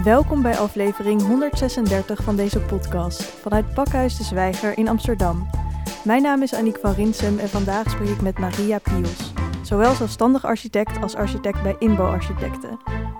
Welkom bij aflevering 136 van deze podcast vanuit Pakhuis de Zwijger in Amsterdam. Mijn naam is Aniek van Rinsem en vandaag spreek ik met Maria Piels, zowel zelfstandig architect als architect bij Inbo Architecten.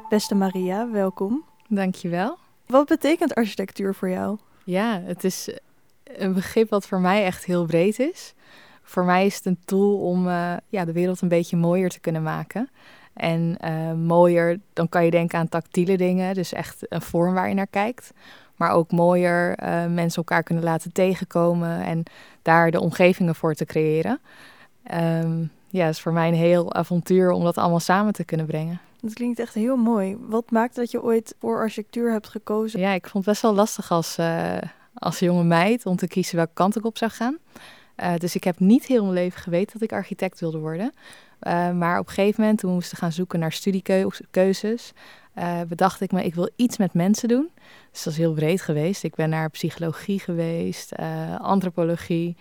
Beste Maria, welkom. Dankjewel. Wat betekent architectuur voor jou? Ja, het is een begrip wat voor mij echt heel breed is. Voor mij is het een tool om uh, ja, de wereld een beetje mooier te kunnen maken. En uh, mooier, dan kan je denken aan tactiele dingen, dus echt een vorm waar je naar kijkt. Maar ook mooier uh, mensen elkaar kunnen laten tegenkomen en daar de omgevingen voor te creëren. Um, ja, het is voor mij een heel avontuur om dat allemaal samen te kunnen brengen. Dat klinkt echt heel mooi. Wat maakt dat je ooit voor architectuur hebt gekozen? Ja, ik vond het best wel lastig als, uh, als jonge meid om te kiezen welke kant ik op zou gaan. Uh, dus ik heb niet heel mijn leven geweten dat ik architect wilde worden. Uh, maar op een gegeven moment, toen we moesten gaan zoeken naar studiekeuzes, uh, bedacht ik me, ik wil iets met mensen doen. Dus dat is heel breed geweest. Ik ben naar psychologie geweest, uh, antropologie,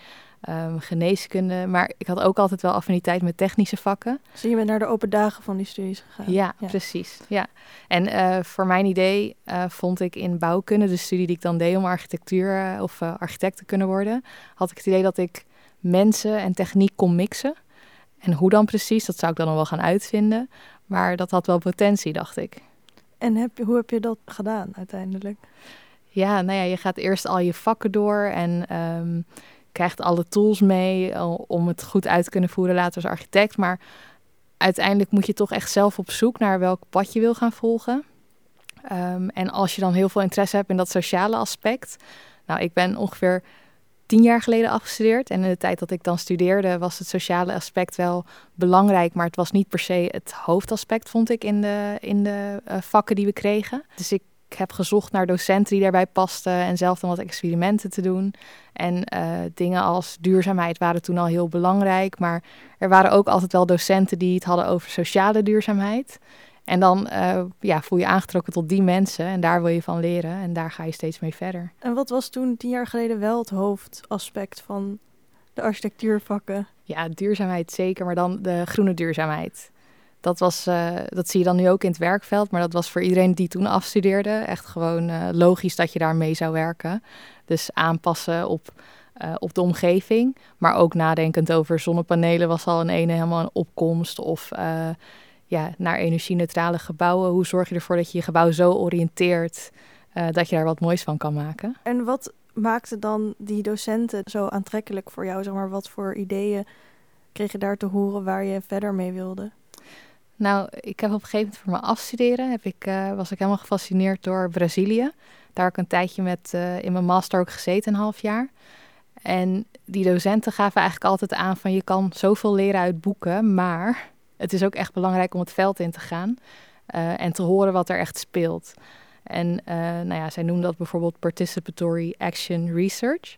um, geneeskunde. Maar ik had ook altijd wel affiniteit met technische vakken. Dus je bent naar de open dagen van die studies gegaan? Ja, ja. precies. Ja. En voor mijn idee vond ik in bouwkunde, de studie die ik dan deed om architectuur of architect te kunnen worden, had ik het idee dat ik mensen en techniek kon mixen. En hoe dan precies, dat zou ik dan nog wel gaan uitvinden. Maar dat had wel potentie, dacht ik. En heb, hoe heb je dat gedaan uiteindelijk? Ja, nou ja, je gaat eerst al je vakken door en um, krijgt alle tools mee om het goed uit te kunnen voeren later als architect. Maar uiteindelijk moet je toch echt zelf op zoek naar welk pad je wil gaan volgen. Um, en als je dan heel veel interesse hebt in dat sociale aspect. Nou, ik ben ongeveer tien jaar geleden afgestudeerd. En in de tijd dat ik dan studeerde was het sociale aspect wel belangrijk. Maar het was niet per se het hoofdaspect, vond ik, in de, in de uh, vakken die we kregen. Dus ik heb gezocht naar docenten die daarbij pasten en zelf dan wat experimenten te doen. En uh, dingen als duurzaamheid waren toen al heel belangrijk. Maar er waren ook altijd wel docenten die het hadden over sociale duurzaamheid. En dan uh, ja, voel je aangetrokken tot die mensen en daar wil je van leren en daar ga je steeds mee verder. En wat was toen tien jaar geleden wel het hoofdaspect van de architectuurvakken? Ja, duurzaamheid zeker, maar dan de groene duurzaamheid. Dat, was, uh, dat zie je dan nu ook in het werkveld, maar dat was voor iedereen die toen afstudeerde echt gewoon uh, logisch dat je daar mee zou werken. Dus aanpassen op, uh, op de omgeving, maar ook nadenkend over zonnepanelen was al een ene helemaal een opkomst of ja, naar energie-neutrale gebouwen. Hoe zorg je ervoor dat je je gebouw zo oriënteert uh, dat je daar wat moois van kan maken? En wat maakte dan die docenten zo aantrekkelijk voor jou? Zeg maar, wat voor ideeën kreeg je daar te horen waar je verder mee wilde? Nou, ik heb op een gegeven moment voor mijn afstuderen heb ik, uh, was ik helemaal gefascineerd door Brazilië. Daar heb ik een tijdje met, uh, in mijn master ook gezeten, een half jaar. En die docenten gaven eigenlijk altijd aan van je kan zoveel leren uit boeken, maar het is ook echt belangrijk om het veld in te gaan uh, en te horen wat er echt speelt. En uh, nou ja, zij noemen dat bijvoorbeeld participatory action research.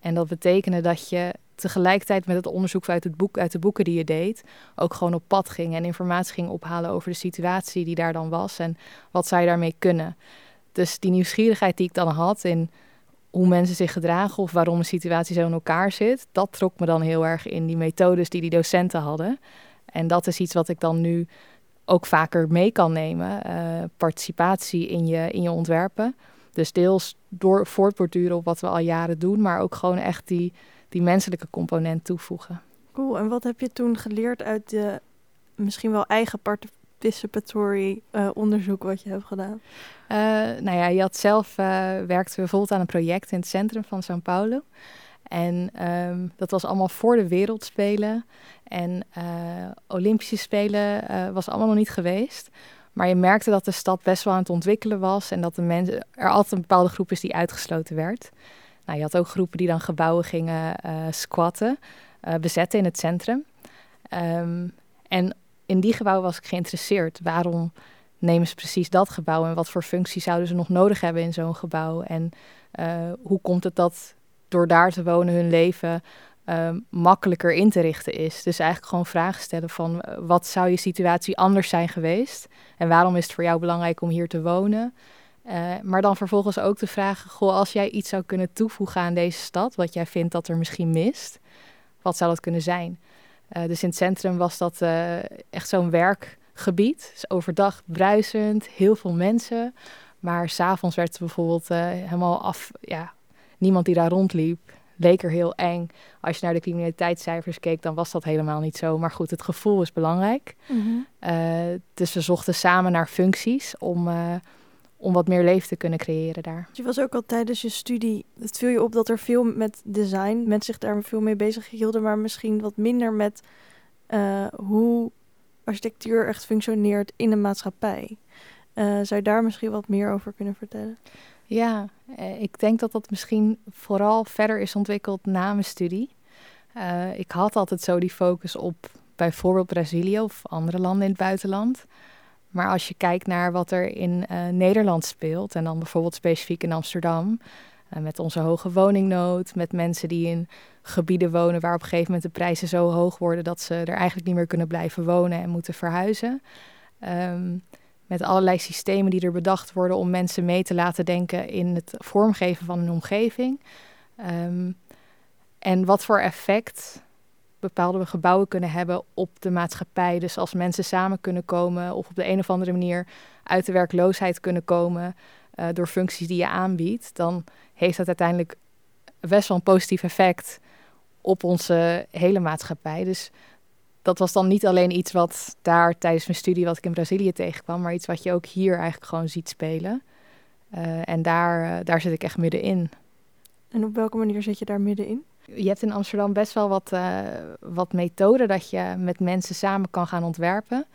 En dat betekende dat je tegelijkertijd met het onderzoek uit, het boek, uit de boeken die je deed, ook gewoon op pad ging en informatie ging ophalen over de situatie die daar dan was en wat zij daarmee kunnen. Dus die nieuwsgierigheid die ik dan had in hoe mensen zich gedragen of waarom een situatie zo in elkaar zit, dat trok me dan heel erg in die methodes die die docenten hadden. En dat is iets wat ik dan nu ook vaker mee kan nemen. Uh, participatie in je, in je ontwerpen. Dus deels door voortborduren op wat we al jaren doen, maar ook gewoon echt die, die menselijke component toevoegen. Cool. En wat heb je toen geleerd uit de misschien wel eigen participatory uh, onderzoek wat je hebt gedaan? Uh, nou ja, je had zelf, werkte bijvoorbeeld aan een project in het centrum van São Paulo. En um, dat was allemaal voor de Wereldspelen. En uh, Olympische Spelen uh, was allemaal nog niet geweest. Maar je merkte dat de stad best wel aan het ontwikkelen was. En dat de er altijd een bepaalde groep is die uitgesloten werd. Nou, je had ook groepen die dan gebouwen gingen uh, squatten, bezetten in het centrum. Um, en in die gebouwen was ik geïnteresseerd. Waarom nemen ze precies dat gebouw en wat voor functie zouden ze nog nodig hebben in zo'n gebouw? En hoe komt het dat door daar te wonen hun leven um, makkelijker in te richten is. Dus eigenlijk gewoon vragen stellen van uh, wat zou je situatie anders zijn geweest? En waarom is het voor jou belangrijk om hier te wonen? Uh, maar dan vervolgens ook te vragen, goh, als jij iets zou kunnen toevoegen aan deze stad, wat jij vindt dat er misschien mist, wat zou dat kunnen zijn? Uh, dus in het centrum was dat echt zo'n werkgebied. Dus overdag bruisend, heel veel mensen. Maar s'avonds werd het bijvoorbeeld helemaal af, ja, niemand die daar rondliep leek er heel eng. Als je naar de criminaliteitscijfers keek, dan was dat helemaal niet zo. Maar goed, het gevoel is belangrijk. Mhm. Eh, dus we zochten samen naar functies om, uh, om wat meer leven te kunnen creëren daar. Je was ook al tijdens je studie, het viel je op dat er veel met design, mensen zich daar veel mee bezig hielden, maar misschien wat minder met uh, hoe architectuur echt functioneert in de maatschappij. zou je daar misschien wat meer over kunnen vertellen? Ja, eh, ik denk dat dat misschien vooral verder is ontwikkeld na mijn studie. Uh, ik had altijd zo die focus op bijvoorbeeld Brazilië of andere landen in het buitenland. Maar als je kijkt naar wat er in uh, Nederland speelt, en dan bijvoorbeeld specifiek in Amsterdam, met onze hoge woningnood, met mensen die in gebieden wonen waar op een gegeven moment de prijzen zo hoog worden dat ze er eigenlijk niet meer kunnen blijven wonen en moeten verhuizen. Um, met allerlei systemen die er bedacht worden om mensen mee te laten denken in het vormgeven van een omgeving. Ehm, en wat voor effect bepaalde gebouwen kunnen hebben op de maatschappij. Dus als mensen samen kunnen komen of op de een of andere manier uit de werkloosheid kunnen komen uh, door functies die je aanbiedt, dan heeft dat uiteindelijk best wel een positief effect op onze hele maatschappij. Dus dat was dan niet alleen iets wat daar tijdens mijn studie, wat ik in Brazilië tegenkwam, maar iets wat je ook hier eigenlijk gewoon ziet spelen. Uh, en daar, uh, daar zit ik echt middenin. En op welke manier zit je daar middenin? Je hebt in Amsterdam best wel wat, uh, wat methoden dat je met mensen samen kan gaan ontwerpen.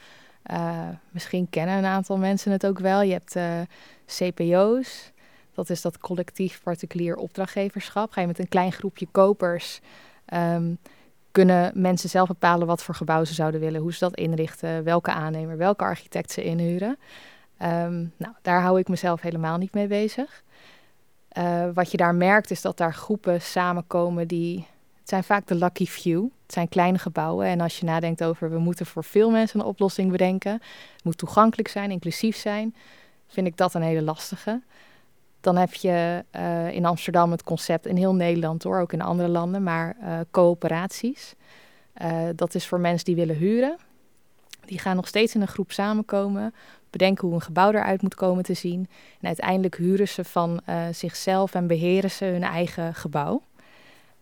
misschien kennen een aantal mensen het ook wel. Je hebt CPO's, dat is dat collectief particulier opdrachtgeverschap. Ga je met een klein groepje kopers um, kunnen mensen zelf bepalen wat voor gebouw ze zouden willen, hoe ze dat inrichten, welke aannemer, welke architect ze inhuren. Um, nou, daar hou ik mezelf helemaal niet mee bezig. Uh, wat je daar merkt is dat daar groepen samenkomen die. Het zijn vaak de lucky few. Het zijn kleine gebouwen. En als je nadenkt over we moeten voor veel mensen een oplossing bedenken. Het moet toegankelijk zijn, inclusief zijn. Vind ik dat een hele lastige. Dan heb je uh, in Amsterdam het concept, in heel Nederland hoor, ook in andere landen, maar uh, coöperaties. Uh, dat is voor mensen die willen huren. Die gaan nog steeds in een groep samenkomen, bedenken hoe een gebouw eruit moet komen te zien. En uiteindelijk huren ze van zichzelf en beheren ze hun eigen gebouw.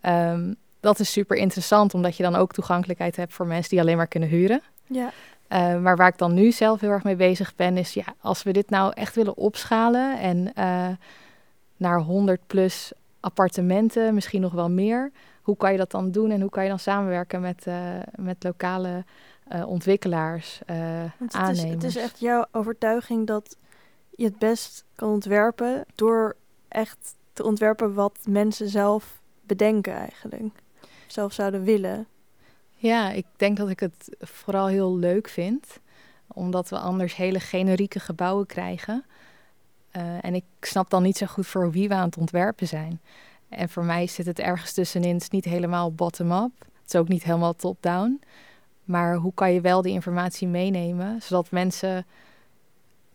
Um, dat is super interessant, omdat je dan ook toegankelijkheid hebt voor mensen die alleen maar kunnen huren. Ja. Uh, maar waar ik dan nu zelf heel erg mee bezig ben, is ja, als we dit nou echt willen opschalen en uh, naar 100 plus appartementen, misschien nog wel meer, hoe kan je dat dan doen en hoe kan je dan samenwerken met, uh, met lokale ontwikkelaars, het aannemers? Is, het is echt jouw overtuiging dat je het best kan ontwerpen door echt te ontwerpen wat mensen zelf bedenken eigenlijk, zelf zouden willen. Ja, ik denk dat ik het vooral heel leuk vind, omdat we anders hele generieke gebouwen krijgen. Uh, en ik snap dan niet zo goed voor wie we aan het ontwerpen zijn. En voor mij zit het ergens tussenin. Het is niet helemaal bottom-up. Het is ook niet helemaal top-down. Maar hoe kan je wel die informatie meenemen, zodat mensen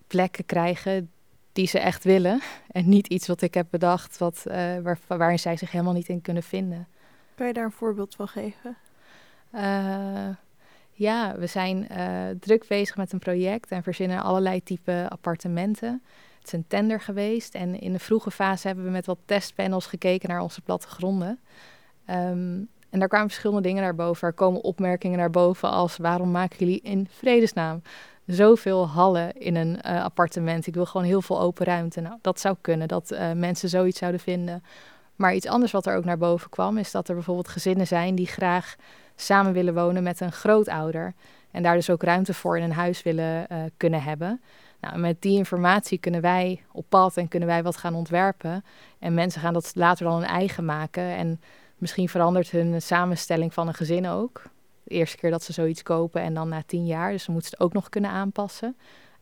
plekken krijgen die ze echt willen. En niet iets wat ik heb bedacht wat, uh, waar, waarin zij zich helemaal niet in kunnen vinden. Kan je daar een voorbeeld van geven? Uh, ja, we zijn uh, druk bezig met een project en verzinnen allerlei type appartementen. Het is een tender geweest en in de vroege fase hebben we met wat testpanels gekeken naar onze plattegronden. Um, en daar kwamen verschillende dingen naar boven. Er komen opmerkingen naar boven als waarom maken jullie in vredesnaam zoveel hallen in een uh, appartement? Ik wil gewoon heel veel open ruimte. Nou, dat zou kunnen, dat mensen zoiets zouden vinden. Maar iets anders wat er ook naar boven kwam, is dat er bijvoorbeeld gezinnen zijn die graag samen willen wonen met een grootouder. En daar dus ook ruimte voor in een huis willen uh, kunnen hebben. Nou, met die informatie kunnen wij op pad en kunnen wij wat gaan ontwerpen. En mensen gaan dat later dan hun eigen maken. En misschien verandert hun samenstelling van een gezin ook. De eerste keer dat ze zoiets kopen en dan na tien jaar. Dus ze moeten het ook nog kunnen aanpassen.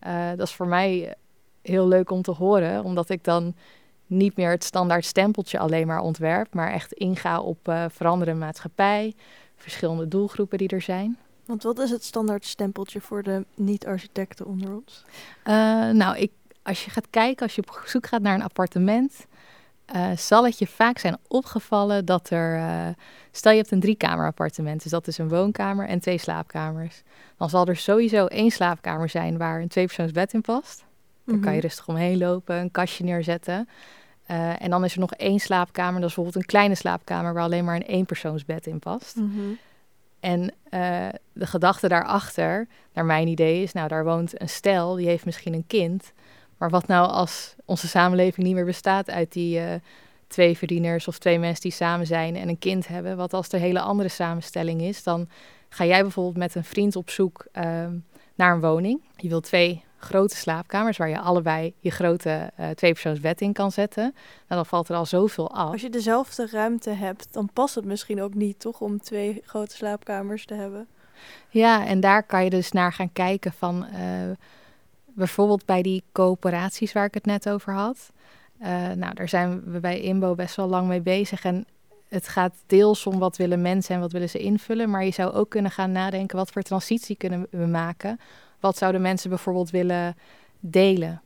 Uh, dat is voor mij heel leuk om te horen, omdat ik dan niet meer het standaard stempeltje alleen maar ontwerp, maar echt inga op uh, veranderende maatschappij, verschillende doelgroepen die er zijn. Want wat is het standaard stempeltje voor de niet-architecten onder ons? Uh, nou, ik, als je gaat kijken, als je op zoek gaat naar een appartement, uh, zal het je vaak zijn opgevallen dat er. Uh, stel je hebt een driekamer appartement, dus dat is een woonkamer en twee slaapkamers. Dan zal er sowieso één slaapkamer zijn waar een tweepersoonsbed in past. Daar kan je Mhm. rustig omheen lopen, een kastje neerzetten. Eh, en dan is er nog één slaapkamer. Dat is bijvoorbeeld een kleine slaapkamer waar alleen maar een eenpersoonsbed in past. Mhm. En eh, de gedachte daarachter, naar mijn idee, is: nou, daar woont een stel, die heeft misschien een kind. Maar wat nou als onze samenleving niet meer bestaat uit die eh, twee verdieners of twee mensen die samen zijn en een kind hebben? Wat als er een hele andere samenstelling is? Dan ga jij bijvoorbeeld met een vriend op zoek ehm, naar een woning. Je wilt twee grote slaapkamers waar je allebei je grote eh tweepersoonsbed in kan zetten. Nou, dan valt er al zoveel af. Als je dezelfde ruimte hebt, dan past het misschien ook niet, toch? Om twee grote slaapkamers te hebben. Ja, en daar kan je dus naar gaan kijken van eh, bijvoorbeeld bij die coöperaties waar ik het net over had. Eh, nou, daar zijn we bij INBO best wel lang mee bezig. En het gaat deels om wat willen mensen en wat willen ze invullen. Maar je zou ook kunnen gaan nadenken, wat voor transitie kunnen we maken? Wat zouden mensen bijvoorbeeld willen delen?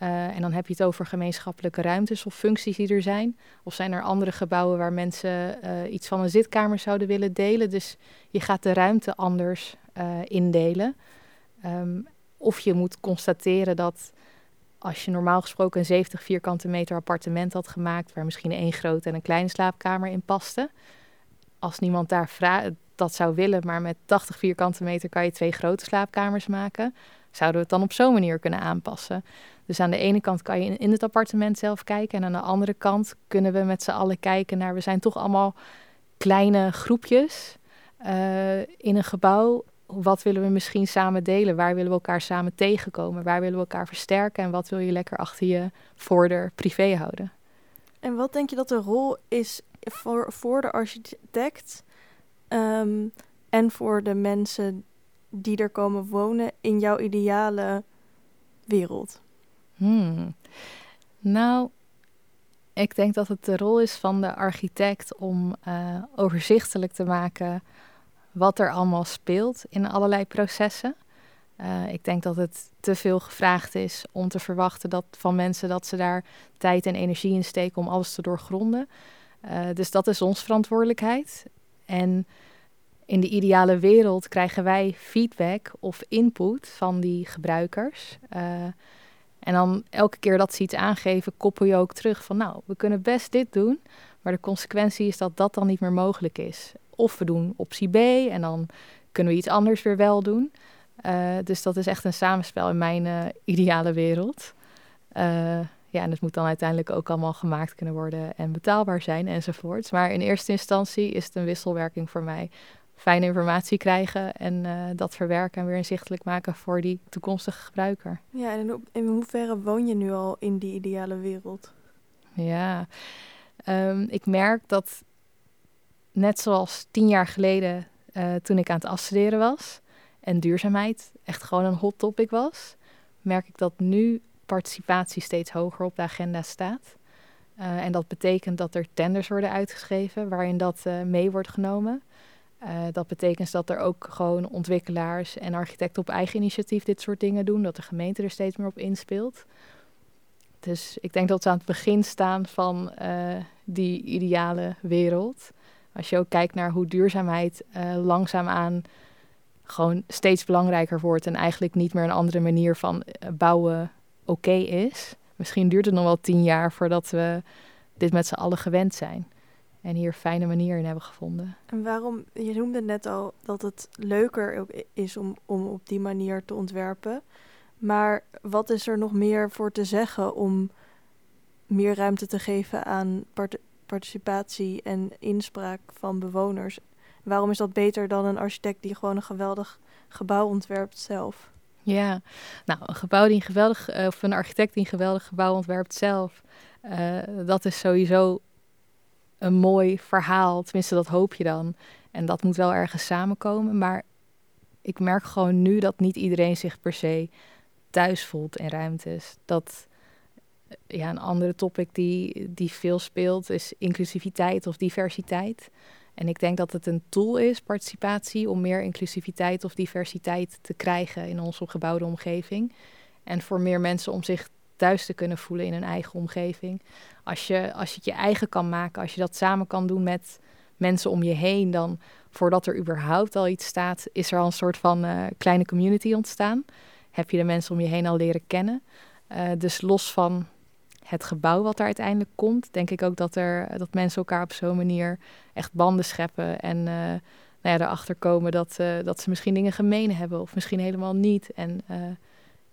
Eh, en dan heb je het over gemeenschappelijke ruimtes of functies die er zijn. Of zijn er andere gebouwen waar mensen eh, iets van een zitkamer zouden willen delen? Dus je gaat de ruimte anders eh, indelen. Ehm, of je moet constateren dat als je normaal gesproken een 70 vierkante meter appartement had gemaakt, waar misschien één grote en een kleine slaapkamer in paste, als niemand daar dat zou willen, maar met 80 vierkante meter kan je twee grote slaapkamers maken, zouden we het dan op zo'n manier kunnen aanpassen. Dus aan de ene kant kan je in, het appartement zelf kijken en aan de andere kant kunnen we met z'n allen kijken naar, we zijn toch allemaal kleine groepjes eh, in een gebouw. Wat willen we misschien samen delen? Waar willen we elkaar samen tegenkomen? Waar willen we elkaar versterken? En wat wil je lekker achter je voordeur privé houden? En wat denk je dat de rol is voor, voor de architect ehm, en voor de mensen die er komen wonen in jouw ideale wereld? Hmm. Nou, ik denk dat het de rol is van de architect om eh, overzichtelijk te maken wat er allemaal speelt in allerlei processen. Eh, ik denk dat het te veel gevraagd is om te verwachten dat van mensen dat ze daar tijd en energie in steken om alles te doorgronden. Eh, dus dat is onze verantwoordelijkheid. En in de ideale wereld krijgen wij feedback of input van die gebruikers. Eh, en dan elke keer dat ze iets aangeven, koppel je ook terug van nou, we kunnen best dit doen, maar de consequentie is dat dat dan niet meer mogelijk is. Of we doen optie B en dan kunnen we iets anders weer wel doen. Uh, dus dat is echt een samenspel in mijn uh, ideale wereld. Ja, en het moet dan uiteindelijk ook allemaal gemaakt kunnen worden en betaalbaar zijn enzovoorts. Maar in eerste instantie is het een wisselwerking voor mij. Fijne informatie krijgen en uh, dat verwerken en weer inzichtelijk maken voor die toekomstige gebruiker. Ja, en in, in hoeverre woon je nu al in die ideale wereld? Ja, um, ik merk dat net zoals tien jaar geleden uh, toen ik aan het afstuderen was en duurzaamheid echt gewoon een hot topic was, merk ik dat nu participatie steeds hoger op de agenda staat. Uh, en dat betekent dat er tenders worden uitgeschreven waarin dat uh, mee wordt genomen. Uh, dat betekent dat er ook gewoon ontwikkelaars en architecten op eigen initiatief dit soort dingen doen, dat de gemeente er steeds meer op inspeelt. Dus ik denk dat we aan het begin staan van die ideale wereld. Als je ook kijkt naar hoe duurzaamheid langzaamaan gewoon steeds belangrijker wordt en eigenlijk niet meer een andere manier van bouwen oké is. Misschien duurt het nog wel tien jaar voordat we dit met z'n allen gewend zijn. En hier fijne manier in hebben gevonden. En waarom, je noemde net al dat het leuker is om, om op die manier te ontwerpen. Maar wat is er nog meer voor te zeggen om meer ruimte te geven aan part participatie en inspraak van bewoners? Waarom is dat beter dan een architect die gewoon een geweldig gebouw ontwerpt zelf? Ja, nou, een gebouw die een geweldig, uh, of een architect die een geweldig gebouw ontwerpt zelf, uh, dat is sowieso een mooi verhaal. Tenminste, dat hoop je dan. En dat moet wel ergens samenkomen. Maar ik merk gewoon nu dat niet iedereen zich per se thuis voelt in ruimtes. Dat ja, een andere topic die, die veel speelt is inclusiviteit of diversiteit. En ik denk dat het een tool is, participatie, om meer inclusiviteit of diversiteit te krijgen in onze gebouwde omgeving. En voor meer mensen om zich thuis te kunnen voelen in hun eigen omgeving. Als je, als je het je eigen kan maken, als je dat samen kan doen met mensen om je heen, dan voordat er überhaupt al iets staat, is er al een soort van uh, kleine community ontstaan. Heb je de mensen om je heen al leren kennen. Uh, dus los van het gebouw wat er uiteindelijk komt, denk ik ook dat, er, dat mensen elkaar op zo'n manier echt banden scheppen. En uh, nou ja, erachter komen dat, uh, dat ze misschien dingen gemeen hebben of misschien helemaal niet. En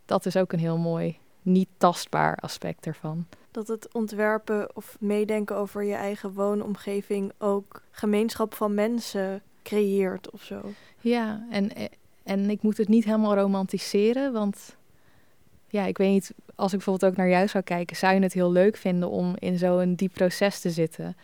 dat is ook een heel mooi, niet tastbaar aspect ervan. Dat het ontwerpen of meedenken over je eigen woonomgeving ook gemeenschap van mensen creëert of zo. Ja, en, en ik moet het niet helemaal romantiseren, want ja, ik weet niet, als ik bijvoorbeeld ook naar jou zou kijken, zou je het heel leuk vinden om in zo'n diep proces te zitten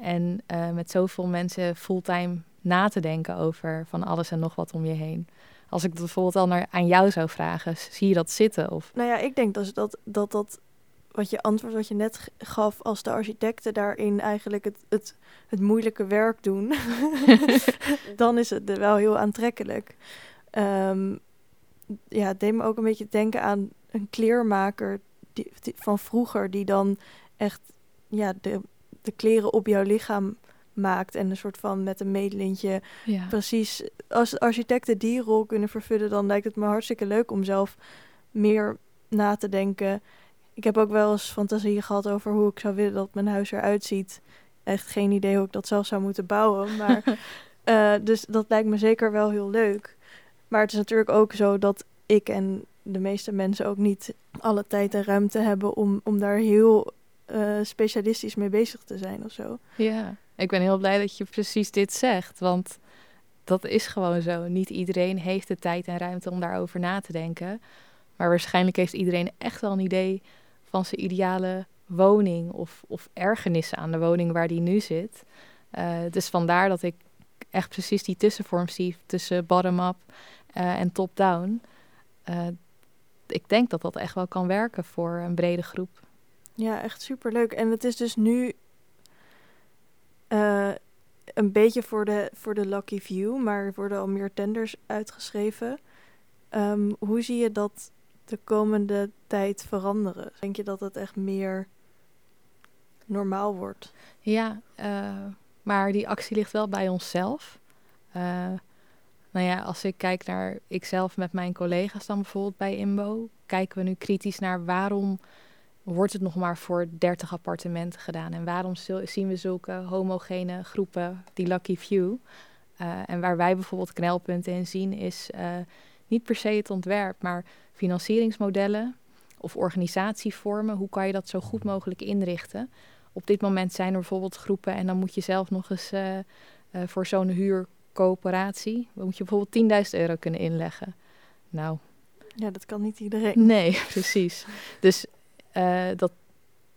en uh, met zoveel mensen fulltime na te denken over van alles en nog wat om je heen. Als ik dat bijvoorbeeld al naar, aan jou zou vragen, zie je dat zitten? Of? Nou ja, ik denk dus dat dat, dat wat je antwoord wat je net gaf als de architecten daarin eigenlijk het, het, het moeilijke werk doen, dan is het wel heel aantrekkelijk. Um, ja, het deed me ook een beetje denken aan een kleermaker die, van vroeger, die dan echt ja, de, de kleren op jouw lichaam maakt en een soort van met een meetlintje ja. precies. Als architecten die rol kunnen vervullen, dan lijkt het me hartstikke leuk om zelf meer na te denken. Ik heb ook wel eens fantasie gehad over hoe ik zou willen dat mijn huis eruit ziet. Echt geen idee hoe ik dat zelf zou moeten bouwen. Maar, uh, dus dat lijkt me zeker wel heel leuk. Maar het is natuurlijk ook zo dat ik en de meeste mensen ook niet alle tijd en ruimte hebben om, om daar heel uh, specialistisch mee bezig te zijn of zo. Ja, ik ben heel blij dat je precies dit zegt. Want dat is gewoon zo. Niet iedereen heeft de tijd en ruimte om daarover na te denken. Maar waarschijnlijk heeft iedereen echt wel een idee van zijn ideale woning of, of ergernissen aan de woning waar die nu zit. Uh, dus vandaar dat ik echt precies die tussenvorm zie tussen bottom-up uh, en top-down. Ik denk dat dat echt wel kan werken voor een brede groep. Ja, echt superleuk. En het is dus nu uh, een beetje voor de, voor de lucky view, maar er worden al meer tenders uitgeschreven. Um, hoe zie je dat de komende tijd veranderen? Denk je dat het echt meer normaal wordt? Ja, uh, maar die actie ligt wel bij onszelf. Uh, nou ja, als ik kijk naar ikzelf met mijn collega's dan bijvoorbeeld bij IMBO, kijken we nu kritisch naar waarom wordt het nog maar voor 30 appartementen gedaan en waarom zien we zulke homogene groepen, die lucky few. Uh, en waar wij bijvoorbeeld knelpunten in zien is uh, niet per se het ontwerp, maar financieringsmodellen of organisatievormen. Hoe kan je dat zo goed mogelijk inrichten? Op dit moment zijn er bijvoorbeeld groepen en dan moet je zelf nog eens uh, voor zo'n huur coöperatie moet je bijvoorbeeld 10.000 euro kunnen inleggen. Nou. Ja, dat kan niet iedereen. Nee, precies. Dus uh, dat,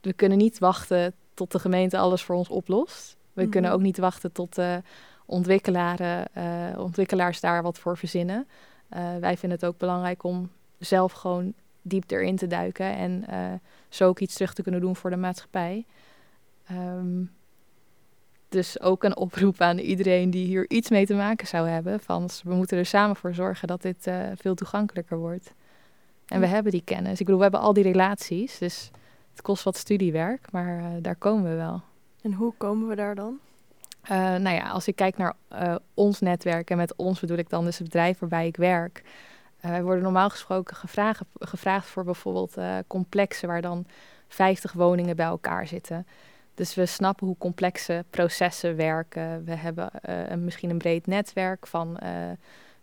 we kunnen niet wachten tot de gemeente alles voor ons oplost. We kunnen mhm. ook niet wachten tot de ontwikkelaars, uh, ontwikkelaars daar wat voor verzinnen. Uh, wij vinden het ook belangrijk om zelf gewoon diep erin te duiken en zo ook iets terug te kunnen doen voor de maatschappij. Um, dus ook een oproep aan iedereen die hier iets mee te maken zou hebben. Van we moeten er samen voor zorgen dat dit uh, veel toegankelijker wordt. En we hebben die kennis. Ik bedoel, we hebben al die relaties. Dus het kost wat studiewerk, maar uh, daar komen we wel. En hoe komen we daar dan? Uh, nou ja, als ik kijk naar ons netwerk, en met ons bedoel ik dan dus het bedrijf waarbij ik werk. wij worden normaal gesproken gevraagd, gevraagd voor bijvoorbeeld complexen waar dan 50 woningen bij elkaar zitten. Dus we snappen hoe complexe processen werken. We hebben een, misschien een breed netwerk van uh,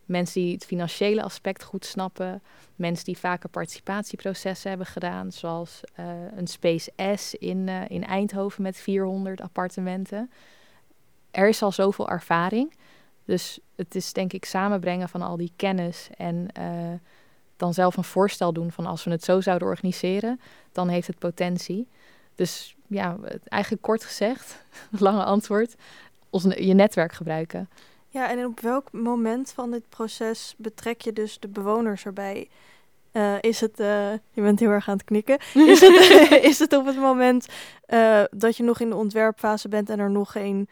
mensen die het financiële aspect goed snappen. Mensen die vaker participatieprocessen hebben gedaan, zoals uh, een Space S in, in Eindhoven met 400 appartementen. Er is al zoveel ervaring. Dus het is denk ik samenbrengen van al die kennis en dan zelf een voorstel doen van als we het zo zouden organiseren, dan heeft het potentie. Dus ja, eigenlijk kort gezegd, lange antwoord, ons, je netwerk gebruiken. Ja, en op welk moment van dit proces betrek je dus de bewoners erbij? Uh, is het, uh, je bent heel erg aan het knikken, is het, is het op het moment uh, dat je nog in de ontwerpfase bent en er nog geen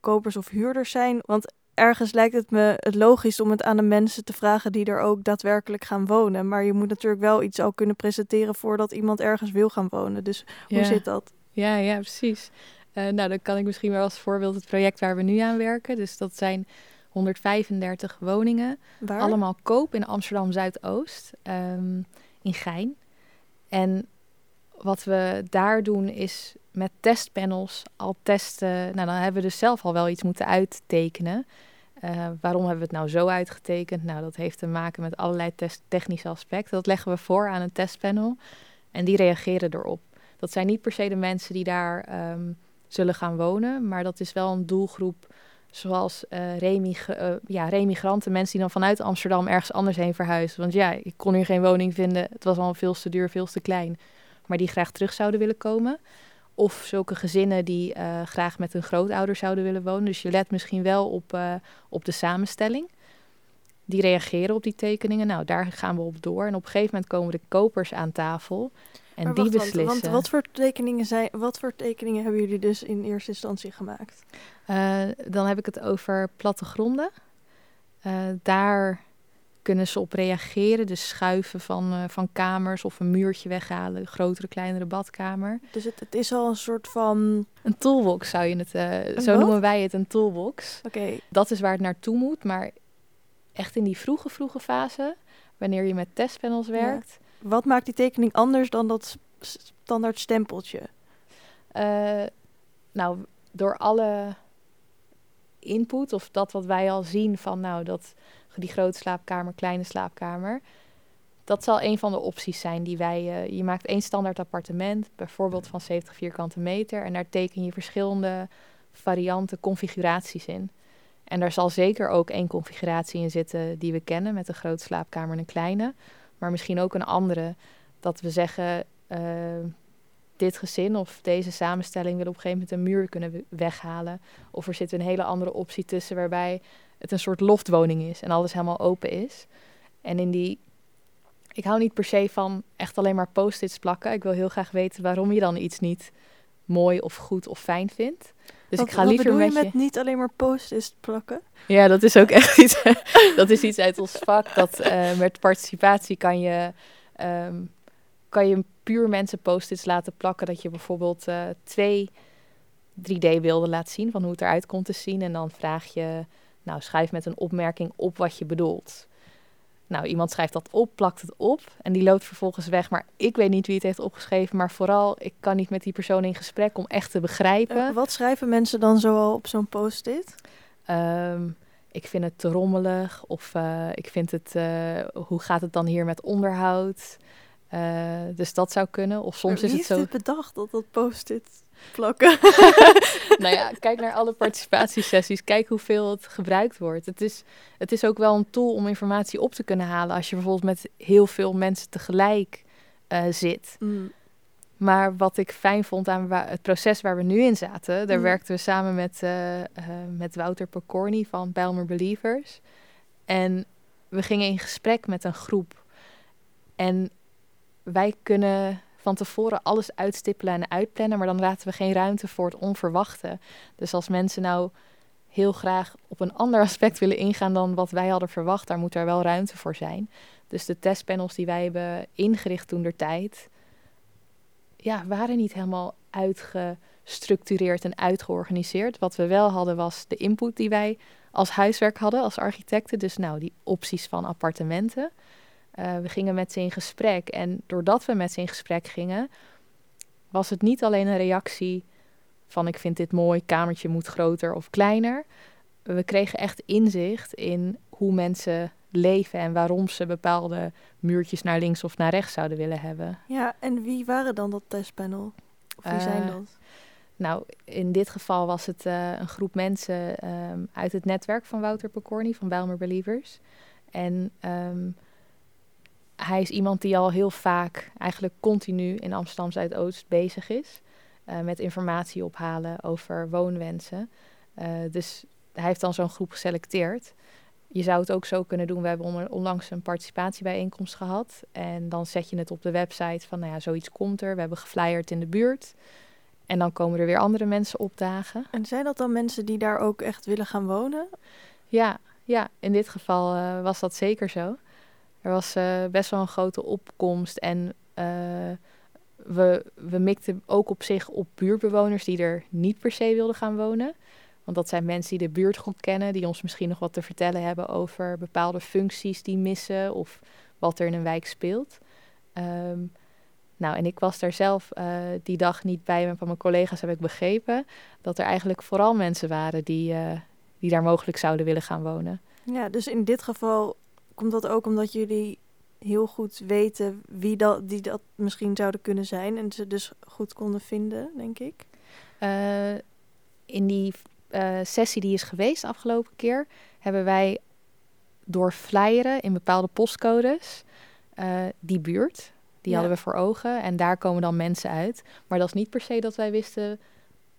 kopers of huurders zijn? Want ergens lijkt het me het logisch om het aan de mensen te vragen die er ook daadwerkelijk gaan wonen. Maar je moet natuurlijk wel iets al kunnen presenteren voordat iemand ergens wil gaan wonen. Dus hoe zit dat? Ja, ja, precies. Uh, nou, dan kan ik misschien wel als voorbeeld het project waar we nu aan werken. Dus dat zijn 135 woningen. Waar? Allemaal koop in Amsterdam Zuidoost, um, in Gein. En wat we daar doen is met testpanels al testen. Nou, dan hebben we dus zelf al wel iets moeten uittekenen. Uh, waarom hebben we het nou zo uitgetekend? Nou, dat heeft te maken met allerlei technische aspecten. Dat leggen we voor aan een testpanel en die reageren erop. Dat zijn niet per se de mensen die daar um, zullen gaan wonen, maar dat is wel een doelgroep zoals remig uh, ja, remigranten, mensen die dan vanuit Amsterdam ergens anders heen verhuizen. Want ja, ik kon hier geen woning vinden, het was al veel te duur, veel te klein, maar die graag terug zouden willen komen. Of zulke gezinnen die uh, graag met hun grootouder zouden willen wonen. Dus je let misschien wel op, uh, op de samenstelling. Die reageren op die tekeningen. Nou, daar gaan we op door. En op een gegeven moment komen de kopers aan tafel. En maar die wacht, beslissen. Want, want wat, voor tekeningen zijn, wat voor tekeningen hebben jullie dus in eerste instantie gemaakt? Uh, dan heb ik het over plattegronden. daar kunnen ze op reageren. Dus schuiven van, uh, van kamers of een muurtje weghalen. Grotere, kleinere badkamer. Dus het, het is al een soort van... Een toolbox zou je het... Uh, zo wat? noemen wij het, een toolbox. Oké. Okay. Dat is waar het naartoe moet. Maar echt in die vroege, vroege fase... wanneer je met testpanels werkt... Ja. Wat maakt die tekening anders dan dat standaard stempeltje? Uh, nou, door alle input of dat wat wij al zien van... nou, dat die grote slaapkamer, kleine slaapkamer. Dat zal een van de opties zijn die wij. Uh, je maakt één standaard appartement, bijvoorbeeld van 70 vierkante meter. En daar teken je verschillende varianten, configuraties in. En daar zal zeker ook één configuratie in zitten die we kennen, met een grote slaapkamer en een kleine. Maar misschien ook een andere. Dat we zeggen, uh, dit gezin of deze samenstelling wil op een gegeven moment een muur kunnen weghalen. Of er zit een hele andere optie tussen waarbij het een soort loftwoning is en alles helemaal open is. En in die. Ik hou niet per se van echt alleen maar post-its plakken. Ik wil heel graag weten waarom je dan iets niet mooi of goed of fijn vindt. Dus wat, ik ga liever met je met niet alleen maar post-its plakken? Ja, dat is ook echt iets. dat is iets uit ons vak. Dat uh, met participatie kan je, um, kan je puur mensen post-its laten plakken. Dat je bijvoorbeeld uh, twee 3D-beelden laat zien van hoe het eruit komt te zien. En dan vraag je nou, schrijf met een opmerking op wat je bedoelt. Nou, iemand schrijft dat op, plakt het op en die loopt vervolgens weg. Maar ik weet niet wie het heeft opgeschreven, maar vooral, ik kan niet met die persoon in gesprek om echt te begrijpen. Uh, wat schrijven mensen dan zoal op zo'n post-it? Um, ik vind het te rommelig of uh, ik vind het, uh, hoe gaat het dan hier met onderhoud? dus dat zou kunnen. Of soms is het zo. dit bedacht dat dat post-it plakken. nou ja, kijk naar alle participatiesessies. Kijk hoeveel het gebruikt wordt. Het is, het is ook wel een tool om informatie op te kunnen halen. Als je bijvoorbeeld met heel veel mensen tegelijk uh, zit. Mm. Maar wat ik fijn vond aan het proces waar we nu in zaten. Daar mm. werkten we samen met, uh, uh, met Wouter Pokorny van Bijlmer Believers. En we gingen in gesprek met een groep. En wij kunnen van tevoren alles uitstippelen en uitplannen, maar dan laten we geen ruimte voor het onverwachte. Dus als mensen nou heel graag op een ander aspect willen ingaan dan wat wij hadden verwacht, daar moet er wel ruimte voor zijn. Dus de testpanels die wij hebben ingericht toen der tijd, ja, waren niet helemaal uitgestructureerd en uitgeorganiseerd. Wat we wel hadden was de input die wij als huiswerk hadden, als architecten. Dus nou, die opties van appartementen. Uh, we gingen met ze in gesprek. En doordat we met ze in gesprek gingen, was het niet alleen een reactie van ik vind dit mooi, kamertje moet groter of kleiner. We kregen echt inzicht in hoe mensen leven en waarom ze bepaalde muurtjes naar links of naar rechts zouden willen hebben. Ja, en wie waren dan dat testpanel? Of wie uh, zijn dat? Nou, in dit geval was het uh, een groep mensen um, uit het netwerk van Wouter Pokorny van Bijlmer Believers. En um, hij is iemand die al heel vaak, eigenlijk continu in Amsterdam Zuidoost bezig is. Uh, met informatie ophalen over woonwensen. Uh, dus hij heeft dan zo'n groep geselecteerd. Je zou het ook zo kunnen doen. We hebben onlangs een participatiebijeenkomst gehad. En dan zet je het op de website van, nou ja, zoiets komt er. We hebben geflyerd in de buurt. En dan komen er weer andere mensen opdagen. En zijn dat dan mensen die daar ook echt willen gaan wonen? Ja, ja in dit geval uh, was dat zeker zo. Er was uh, best wel een grote opkomst en uh, we, we mikten ook op zich op buurtbewoners die er niet per se wilden gaan wonen. Want dat zijn mensen die de buurt goed kennen, die ons misschien nog wat te vertellen hebben over bepaalde functies die missen of wat er in een wijk speelt. Um, Nou, en ik was daar zelf uh, die dag niet bij, maar van mijn collega's heb ik begrepen dat er eigenlijk vooral mensen waren die, die daar mogelijk zouden willen gaan wonen. Ja, dus in dit geval komt dat ook omdat jullie heel goed weten wie dat, die dat misschien zouden kunnen zijn en ze dus goed konden vinden, denk ik. Uh, in die sessie die is geweest afgelopen keer, hebben wij door flyeren in bepaalde postcodes die buurt die hadden we voor ogen en daar komen dan mensen uit. Maar dat is niet per se dat wij wisten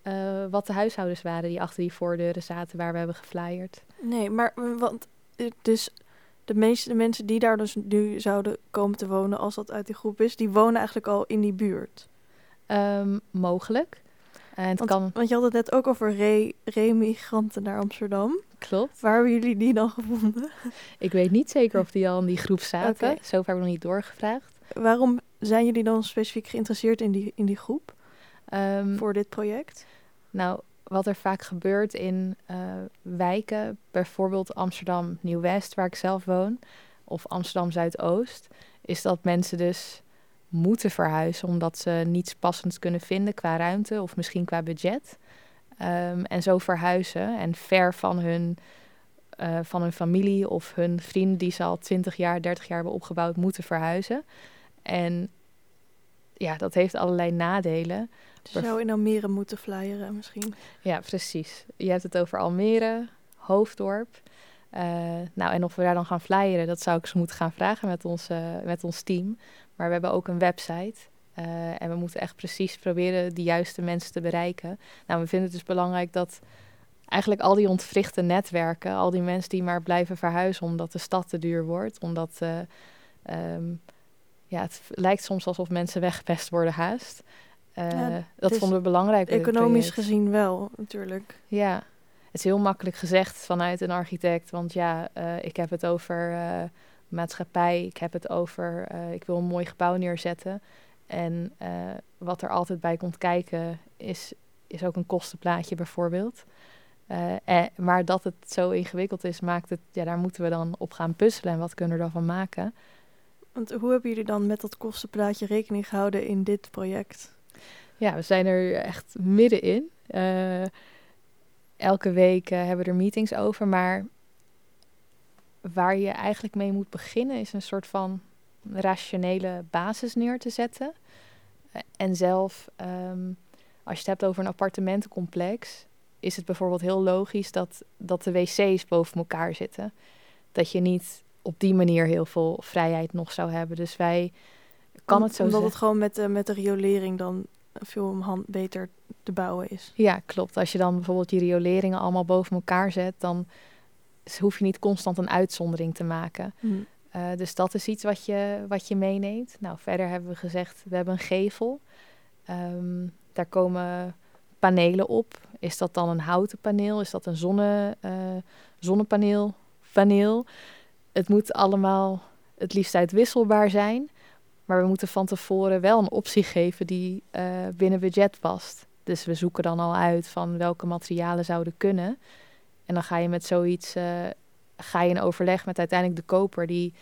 uh, wat de huishoudens waren die achter die voordeuren zaten waar we hebben geflyerd. Nee, maar want eh, dus de meeste mensen die daar dus nu zouden komen te wonen als dat uit die groep is, die wonen eigenlijk al in die buurt. Um, mogelijk. En het want, kan... want je had het net ook over re remigranten naar Amsterdam. Klopt. Waar hebben jullie die dan gevonden? Ik weet niet zeker of die al in die groep zaten. Okay. Zover heb ik nog niet doorgevraagd. Waarom zijn jullie dan specifiek geïnteresseerd in die, in die groep um, voor dit project? Nou, wat er vaak gebeurt in uh, wijken, bijvoorbeeld Amsterdam Nieuw-West, waar ik zelf woon, of Amsterdam Zuidoost, is dat mensen dus moeten verhuizen omdat ze niets passends kunnen vinden qua ruimte of misschien qua budget. Um, en zo verhuizen en ver van hun, uh, van hun familie of hun vrienden die ze al 20 jaar, 30 jaar hebben opgebouwd, moeten verhuizen. En ja, dat heeft allerlei nadelen. Je zou in Almere moeten flyeren misschien. Ja, precies. Je hebt het over Almere, Hoofddorp. Uh, nou, en of we daar dan gaan flyeren, dat zou ik ze moeten gaan vragen met ons, uh, met ons team. Maar we hebben ook een website. Uh, en we moeten echt precies proberen de juiste mensen te bereiken. Nou, we vinden het dus belangrijk dat eigenlijk al die ontwrichte netwerken, al die mensen die maar blijven verhuizen omdat de stad te duur wordt, omdat um, ja, het lijkt soms alsof mensen weggepest worden haast. Uh, dat vonden we belangrijk. Economisch gezien wel, natuurlijk. Ja, het is heel makkelijk gezegd vanuit een architect. Want ja, uh, ik heb het over uh, maatschappij, ik heb het over, ik wil een mooi gebouw neerzetten. En wat er altijd bij komt kijken is, is ook een kostenplaatje bijvoorbeeld. Eh, maar dat het zo ingewikkeld is, maakt het, ja, daar moeten we dan op gaan puzzelen. En wat kunnen we daarvan maken? Want hoe hebben jullie dan met dat kostenplaatje rekening gehouden in dit project? Ja, we zijn er echt middenin. Uh, elke week uh, hebben we er meetings over, maar waar je eigenlijk mee moet beginnen is een soort van rationele basis neer te zetten. Uh, en zelf, um, als je het hebt over een appartementencomplex, is het bijvoorbeeld heel logisch dat, dat de wc's boven elkaar zitten. Dat je niet op die manier heel veel vrijheid nog zou hebben. Dus wij kan het zo Omdat zeggen. het gewoon met de, met de riolering dan veel hand beter te bouwen is. Ja, klopt. Als je dan bijvoorbeeld die rioleringen allemaal boven elkaar zet, dan hoef je niet constant een uitzondering te maken. Hmm. Uh, dus dat is iets wat je, wat je meeneemt. Nou, verder hebben we gezegd, we hebben een gevel. Um, daar komen panelen op. Is dat dan een houten paneel? Is dat een zonne, uh, zonnepaneel? Paneel? Het moet allemaal het liefst uitwisselbaar zijn. Maar we moeten van tevoren wel een optie geven die uh, binnen budget past. Dus we zoeken dan al uit van welke materialen zouden kunnen. En dan ga je met zoiets uh, ga je in overleg met uiteindelijk de koper. Die,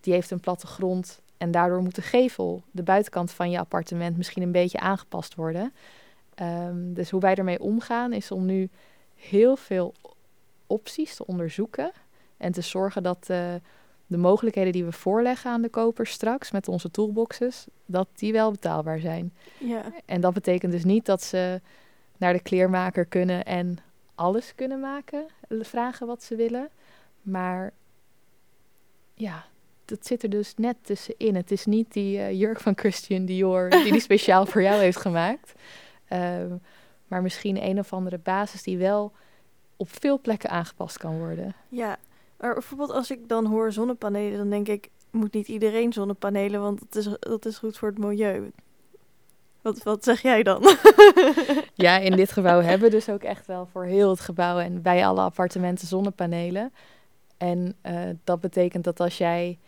die heeft een platte grond. En daardoor moet de gevel, de buitenkant van je appartement, misschien een beetje aangepast worden. Um, dus hoe wij ermee omgaan is om nu heel veel opties te onderzoeken. En te zorgen dat uh, de mogelijkheden die we voorleggen aan de koper straks met onze toolboxes, dat die wel betaalbaar zijn. Ja. En dat betekent dus niet dat ze naar de kleermaker kunnen en alles kunnen maken, vragen wat ze willen. Maar ja, dat zit er dus net tussenin. Het is niet die uh, jurk van Christian Dior die die speciaal voor jou heeft gemaakt. Uh, maar misschien een of andere basis die wel op veel plekken aangepast kan worden. Ja, maar bijvoorbeeld als ik dan hoor zonnepanelen, dan denk ik, moet niet iedereen zonnepanelen, want dat is, dat is goed voor het milieu. Wat, wat zeg jij dan? ja, in dit gebouw hebben we dus ook echt wel voor heel het gebouw en bij alle appartementen zonnepanelen. En uh, dat betekent dat als jij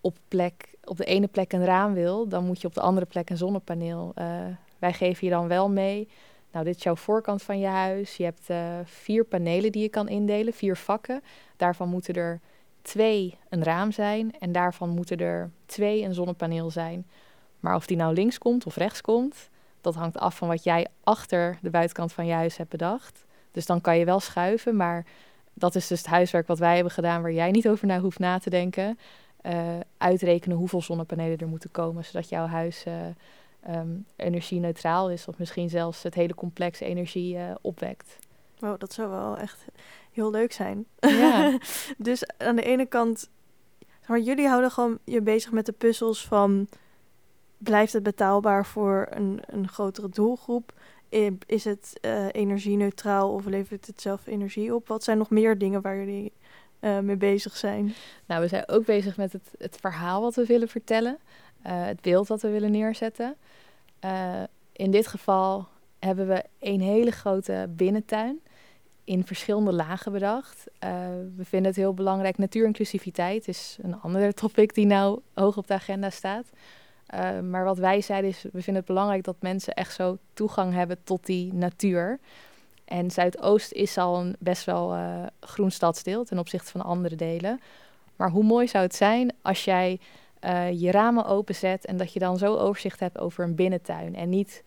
op, plek, op de ene plek een raam wil, dan moet je op de andere plek een zonnepaneel. Uh, wij geven je dan wel mee. Nou, dit is jouw voorkant van je huis. Je hebt uh, vier panelen die je kan indelen, vier vakken. Daarvan moeten er twee een raam zijn en daarvan moeten er twee een zonnepaneel zijn. Maar of die nou links komt of rechts komt, dat hangt af van wat jij achter de buitenkant van je huis hebt bedacht. Dus dan kan je wel schuiven, maar dat is dus het huiswerk wat wij hebben gedaan, waar jij niet over na hoeft na te denken. Uh, uitrekenen hoeveel zonnepanelen er moeten komen, zodat jouw huis uh, um, energie-neutraal is, of misschien zelfs het hele complex energie uh, opwekt. Wow, dat zou wel echt heel leuk zijn. Ja. dus aan de ene kant, maar jullie houden gewoon je bezig met de puzzels van blijft het betaalbaar voor een, een grotere doelgroep? Is het uh, energie-neutraal of levert het zelf energie op? Wat zijn nog meer dingen waar jullie uh, mee bezig zijn? Nou, we zijn ook bezig met het, het verhaal wat we willen vertellen, het beeld wat we willen neerzetten. in dit geval hebben we een hele grote binnentuin in verschillende lagen bedacht. we vinden het heel belangrijk. Natuurinclusiviteit is een ander topic die nou hoog op de agenda staat. Maar wat wij zeiden is, we vinden het belangrijk dat mensen echt zo toegang hebben tot die natuur. En Zuidoost is al een best wel groen stadsdeel ten opzichte van andere delen. Maar hoe mooi zou het zijn als jij uh, je ramen openzet en dat je dan zo overzicht hebt over een binnentuin. En niet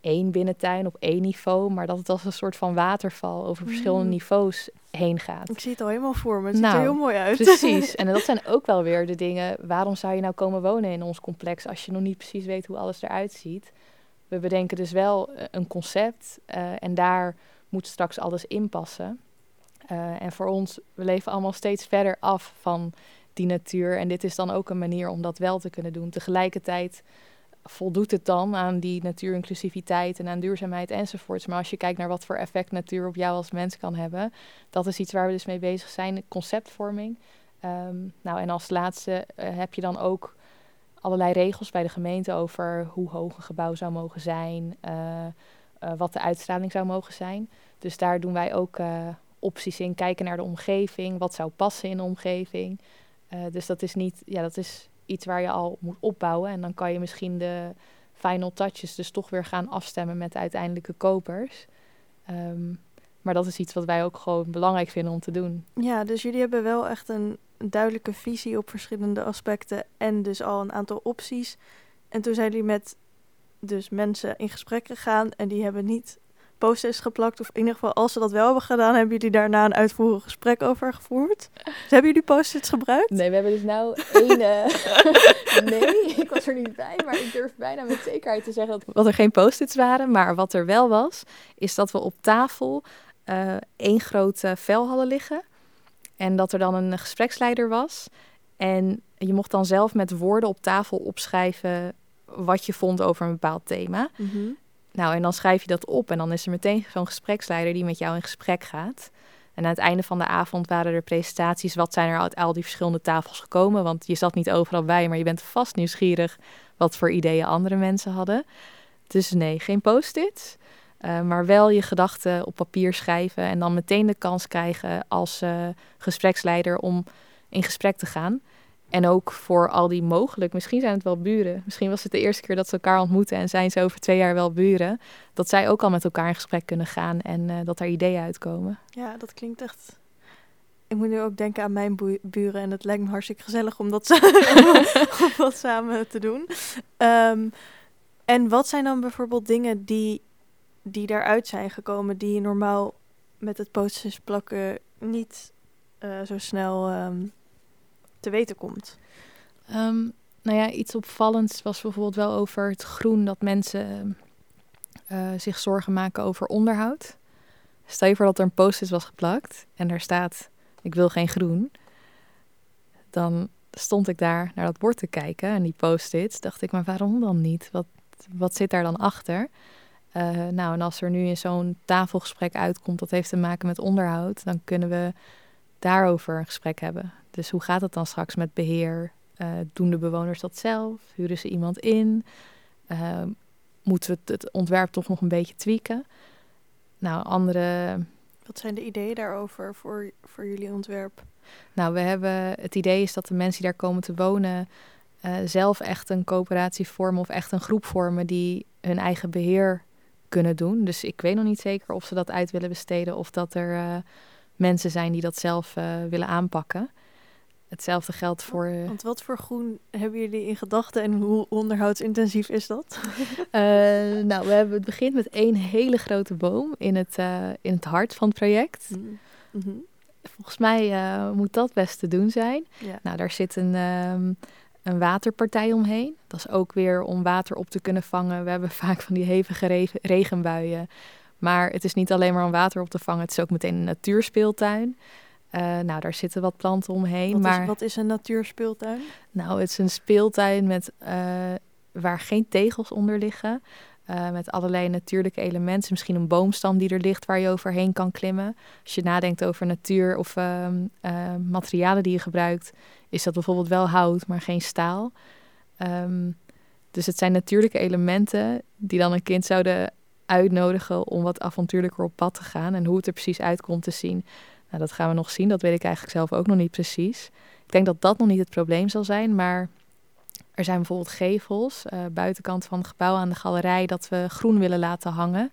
één binnentuin op één niveau, maar dat het als een soort van waterval over verschillende mm. niveaus heen gaat. Ik zie het al helemaal voor me. Het ziet er nou, heel mooi uit. Precies. En dat zijn ook wel weer de dingen. Waarom zou je nou komen wonen in ons complex als je nog niet precies weet hoe alles eruit ziet? We bedenken dus wel eh, een concept uh, en daar moet straks alles in passen. Uh, en voor ons, we leven allemaal steeds verder af van die natuur. En dit is dan ook een manier om dat wel te kunnen doen. Tegelijkertijd voldoet het dan aan die natuurinclusiviteit en aan duurzaamheid enzovoorts. Maar als je kijkt naar wat voor effect natuur op jou als mens kan hebben, dat is iets waar we dus mee bezig zijn, conceptvorming. Um, nou, en als laatste uh, heb je dan ook allerlei regels bij de gemeente over hoe hoog een gebouw zou mogen zijn, uh, uh, wat de uitstraling zou mogen zijn. Dus daar doen wij ook opties in, kijken naar de omgeving, wat zou passen in de omgeving. Dus dat is niet, ja, dat is iets waar je al moet opbouwen. En dan kan je misschien de final touches dus toch weer gaan afstemmen met de uiteindelijke kopers. Um, maar dat is iets wat wij ook gewoon belangrijk vinden om te doen. Ja, dus jullie hebben wel echt een duidelijke visie op verschillende aspecten en dus al een aantal opties. En toen zijn jullie met dus mensen in gesprek gegaan en die hebben niet post-its geplakt. Of in ieder geval, als ze dat wel hebben gedaan, hebben jullie daarna een uitvoerig gesprek over gevoerd. Dus hebben jullie post-its gebruikt? Nee, we hebben dus nou één... Uh... nee, ik was er niet bij, maar ik durf bijna met zekerheid te zeggen dat, er geen post-its waren. Maar wat er wel was, is dat we op tafel uh, één grote vel hadden liggen. En dat er dan een gespreksleider was. En je mocht dan zelf met woorden op tafel opschrijven wat je vond over een bepaald thema. Mm nou, en dan schrijf je dat op en dan is er meteen zo'n gespreksleider die met jou in gesprek gaat. En aan het einde van de avond waren er presentaties. Wat zijn er uit al die verschillende tafels gekomen? Want je zat niet overal bij, maar je bent vast nieuwsgierig wat voor ideeën andere mensen hadden. Dus nee, geen post-its. Uh, maar wel je gedachten op papier schrijven en dan meteen de kans krijgen als uh, gespreksleider om in gesprek te gaan. En ook voor al die mogelijk, misschien zijn het wel buren. Misschien was het de eerste keer dat ze elkaar ontmoeten en zijn ze over twee jaar wel buren. Dat zij ook al met elkaar in gesprek kunnen gaan en uh, dat er ideeën uitkomen. Ja, dat klinkt echt. Ik moet nu ook denken aan mijn buren en het lijkt me hartstikke gezellig om dat, om dat samen te doen. Um, en wat zijn dan bijvoorbeeld dingen die, die daaruit zijn gekomen die je normaal met het posters plakken niet uh, zo snel um, te weten komt? Um, nou ja, iets opvallends was bijvoorbeeld wel over het groen dat mensen uh, zich zorgen maken over onderhoud. Stel je voor dat er een post-it was geplakt en daar staat: Ik wil geen groen. Dan stond ik daar naar dat bord te kijken en die post-its. Dacht ik, maar waarom dan niet? Wat, wat zit daar dan achter? Uh, nou, en als er nu in zo'n tafelgesprek uitkomt dat heeft te maken met onderhoud, dan kunnen we daarover een gesprek hebben. Dus hoe gaat het dan straks met beheer? Uh, doen de bewoners dat zelf? Huren ze iemand in? Uh, moeten we het, ontwerp toch nog een beetje tweaken? Nou, andere. Wat zijn de ideeën daarover voor, voor jullie ontwerp? Nou, we hebben het idee is dat de mensen die daar komen te wonen uh, zelf echt een coöperatie vormen of echt een groep vormen die hun eigen beheer kunnen doen. Dus ik weet nog niet zeker of ze dat uit willen besteden of dat er mensen zijn die dat zelf willen aanpakken. Hetzelfde geldt voor. Uh, Want wat voor groen hebben jullie in gedachten en hoe onderhoudsintensief is dat? nou, we hebben, het begint met één hele grote boom in het, in het hart van het project. Mm -hmm. Volgens mij moet dat best te doen zijn. Ja. Nou, daar zit een. Um, een waterpartij omheen. Dat is ook weer om water op te kunnen vangen. We hebben vaak van die hevige regenbuien. Maar het is niet alleen maar om water op te vangen, het is ook meteen een natuurspeeltuin. Uh, nou, daar zitten wat planten omheen. Wat, maar, is, wat is een natuurspeeltuin? Nou, het is een speeltuin met, uh, waar geen tegels onder liggen. Uh, met allerlei natuurlijke elementen. Misschien een boomstam die er ligt waar je overheen kan klimmen. Als je nadenkt over natuur of ehm, materialen die je gebruikt, is dat bijvoorbeeld wel hout, maar geen staal. Um, dus het zijn natuurlijke elementen die dan een kind zouden uitnodigen om wat avontuurlijker op pad te gaan. En hoe het er precies uitkomt te zien, nou, dat gaan we nog zien. Dat weet ik eigenlijk zelf ook nog niet precies. Ik denk dat dat nog niet het probleem zal zijn, maar er zijn bijvoorbeeld gevels, uh, buitenkant van het gebouw aan de galerij, dat we groen willen laten hangen.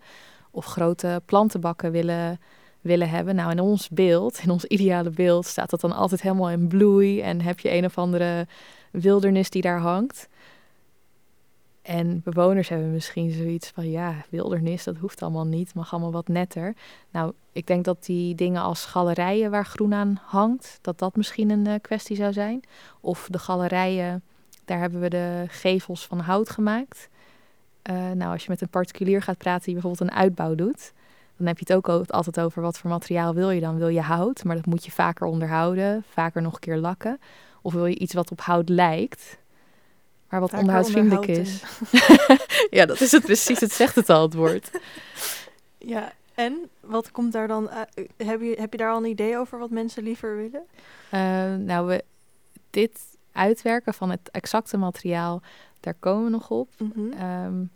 Of grote plantenbakken willen, willen hebben. Nou, in ons beeld, in ons ideale beeld, staat dat dan altijd helemaal in bloei. En heb je een of andere wildernis die daar hangt. En bewoners hebben misschien zoiets van, ja, wildernis, dat hoeft allemaal niet, mag allemaal wat netter. Nou, ik denk dat die dingen als galerijen waar groen aan hangt, dat dat misschien een uh, kwestie zou zijn. Of de galerijen, daar hebben we de gevels van hout gemaakt. Uh, nou, als je met een particulier gaat praten die bijvoorbeeld een uitbouw doet, dan heb je het ook altijd over wat voor materiaal wil je dan. Wil je hout, maar dat moet je vaker onderhouden, vaker nog een keer lakken. Of wil je iets wat op hout lijkt, maar wat onderhoudsvriendelijk is. ja, dat is het precies. Het zegt het al, het woord. Ja, en wat komt daar dan? heb, je, heb je daar al een idee over wat mensen liever willen? Uh, nou, we, dit uitwerken van het exacte materiaal, daar komen we nog op. Mm -hmm.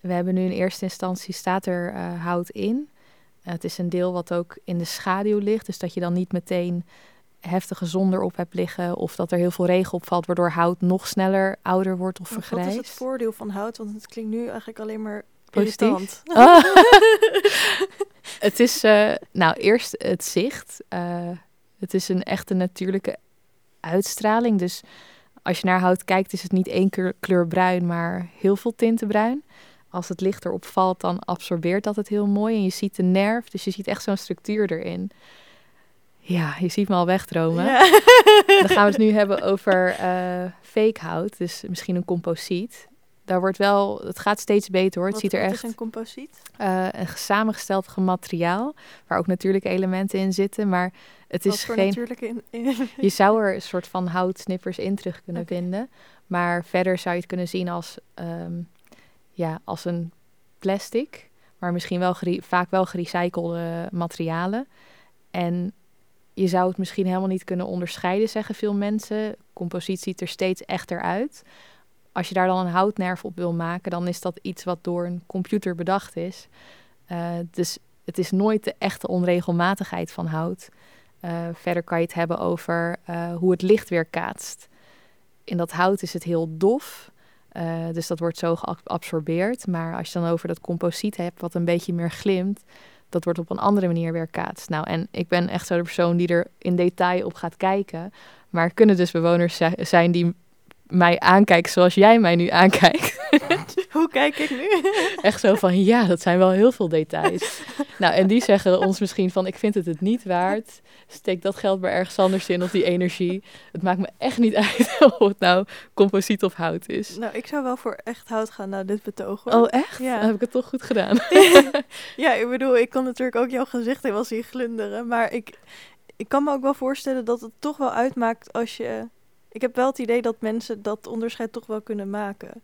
we hebben nu in eerste instantie staat er uh, hout in. het is een deel wat ook in de schaduw ligt, dus dat je dan niet meteen heftige zon erop hebt liggen of dat er heel veel regen opvalt, waardoor hout nog sneller ouder wordt of vergrijst. Wat is het voordeel van hout? Want het klinkt nu eigenlijk alleen maar positief. Ah. het is, uh, nou, eerst het zicht. Uh, het is een echte natuurlijke uitstraling. Dus als je naar hout kijkt, is het niet één kleur, kleur bruin, maar heel veel tinten bruin. Als het licht erop valt, dan absorbeert dat het heel mooi. En je ziet de nerf, dus je ziet echt zo'n structuur erin. Ja, je ziet me al wegdromen. Ja. Dan gaan we het nu hebben over uh, fake hout, dus misschien een composiet. Daar wordt wel, het gaat steeds beter hoor. Het ziet er echt. is een composiet? Uh, een samengesteld materiaal, waar ook natuurlijke elementen in zitten, maar het Wat is voor geen. Natuurlijke in, je zou er een soort van houtsnippers in terug kunnen okay. vinden, maar verder zou je het kunnen zien als, um, ja, als een plastic, maar misschien wel vaak wel gerecyclede materialen. En je zou het misschien helemaal niet kunnen onderscheiden, zeggen veel mensen. Composiet ziet er steeds echter uit. Als je daar dan een houtnerf op wil maken, dan is dat iets wat door een computer bedacht is. Uh, dus het is nooit de echte onregelmatigheid van hout. Uh, verder kan je het hebben over uh, hoe het licht weer kaatst. In dat hout is het heel dof, dus dat wordt zo geabsorbeerd. Maar als je dan over dat composiet hebt, wat een beetje meer glimt, dat wordt op een andere manier weerkaatst. Nou, en ik ben echt zo de persoon die er in detail op gaat kijken. Maar kunnen dus bewoners zijn die mij aankijken zoals jij mij nu aankijkt. Hoe kijk ik nu? Echt zo van, ja, dat zijn wel heel veel details. nou, en die zeggen ons misschien van, ik vind het het niet waard. Steek dat geld maar ergens anders in of die energie. Het maakt me echt niet uit of het nou composiet of hout is. Nou, ik zou wel voor echt hout gaan naar dit betoog. Oh, echt? Ja. Dan heb ik het toch goed gedaan. ja, ik bedoel, ik kon natuurlijk ook jouw gezicht wel zien glunderen. Maar ik, ik kan me ook wel voorstellen dat het toch wel uitmaakt als je ik heb wel het idee dat mensen dat onderscheid toch wel kunnen maken.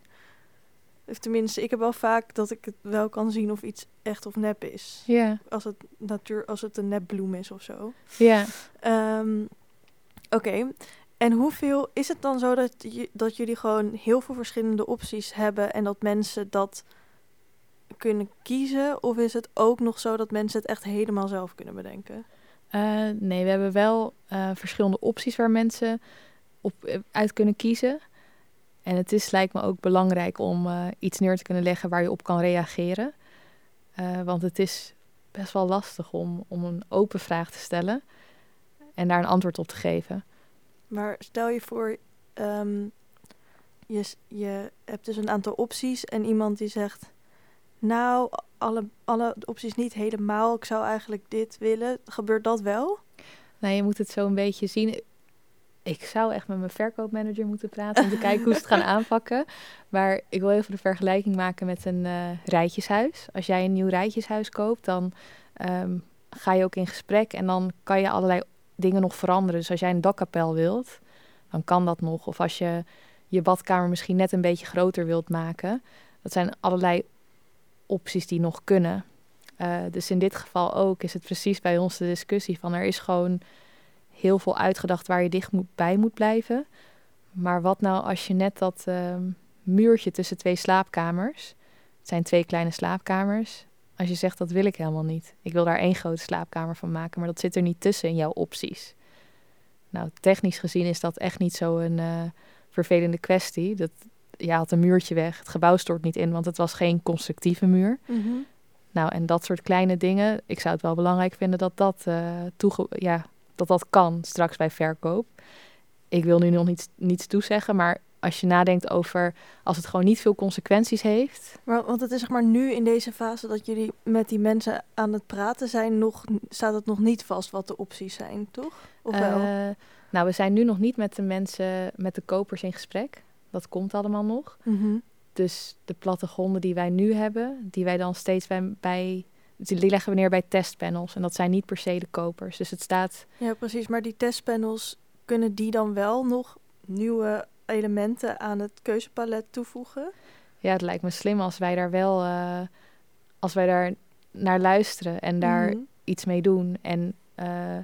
Of tenminste, ik heb wel vaak dat ik het wel kan zien of iets echt of nep is. Ja. Als het natuur, als het een nepbloem is of zo. Ja. Um, Oké. En hoeveel is het dan zo dat, dat jullie gewoon heel veel verschillende opties hebben en dat mensen dat kunnen kiezen? Of is het ook nog zo dat mensen het echt helemaal zelf kunnen bedenken? Uh, nee, we hebben wel uh, verschillende opties waar mensen op, eh, uit kunnen kiezen. En het is, lijkt me ook belangrijk om uh, iets neer te kunnen leggen waar je op kan reageren. Uh, want het is best wel lastig om, om een open vraag te stellen en daar een antwoord op te geven. Maar stel je voor, ehm, je, je hebt dus een aantal opties en iemand die zegt, nou, alle, alle opties niet helemaal, ik zou eigenlijk dit willen. Gebeurt dat wel? Nou, je moet het zo een beetje zien. Ik zou echt met mijn verkoopmanager moeten praten om te kijken hoe ze het gaan aanpakken. Maar ik wil even de vergelijking maken met een uh, rijtjeshuis. Als jij een nieuw rijtjeshuis koopt, dan ehm, ga je ook in gesprek en dan kan je allerlei dingen nog veranderen. Dus als jij een dakkapel wilt, dan kan dat nog. Of als je je badkamer misschien net een beetje groter wilt maken. Dat zijn allerlei opties die nog kunnen. Uh, dus in dit geval ook is het precies bij ons de discussie van er is gewoon heel veel uitgedacht waar je dicht moet, bij moet blijven. Maar wat nou als je net dat uh, muurtje tussen twee slaapkamers, het zijn twee kleine slaapkamers, als je zegt dat wil ik helemaal niet. Ik wil daar één grote slaapkamer van maken, maar dat zit er niet tussen in jouw opties. Nou, technisch gezien is dat echt niet zo een uh, vervelende kwestie. Dat, je haalt een muurtje weg, het gebouw stort niet in, want het was geen constructieve muur. Mm Nou, en dat soort kleine dingen, ik zou het wel belangrijk vinden dat dat, uh, ja, dat, dat kan straks bij verkoop. Ik wil nu nog niets, niets toezeggen, maar als je nadenkt over als het gewoon niet veel consequenties heeft. Maar, want het is zeg maar nu in deze fase dat jullie met die mensen aan het praten zijn, nog, staat het nog niet vast wat de opties zijn, toch? Of wel? Uh, nou, we zijn nu nog niet met de mensen, met de kopers in gesprek. Dat komt allemaal nog. Mm -hmm. Dus de plattegronden die wij nu hebben, die wij dan steeds bij, bij die leggen we neer bij testpanels. En dat zijn niet per se de kopers. Dus het staat. Ja, precies. Maar die testpanels, kunnen die dan wel nog nieuwe elementen aan het keuzepalet toevoegen? Ja, het lijkt me slim als wij daar wel, uh, als wij daar naar luisteren en daar Mhm. iets mee doen. En uh,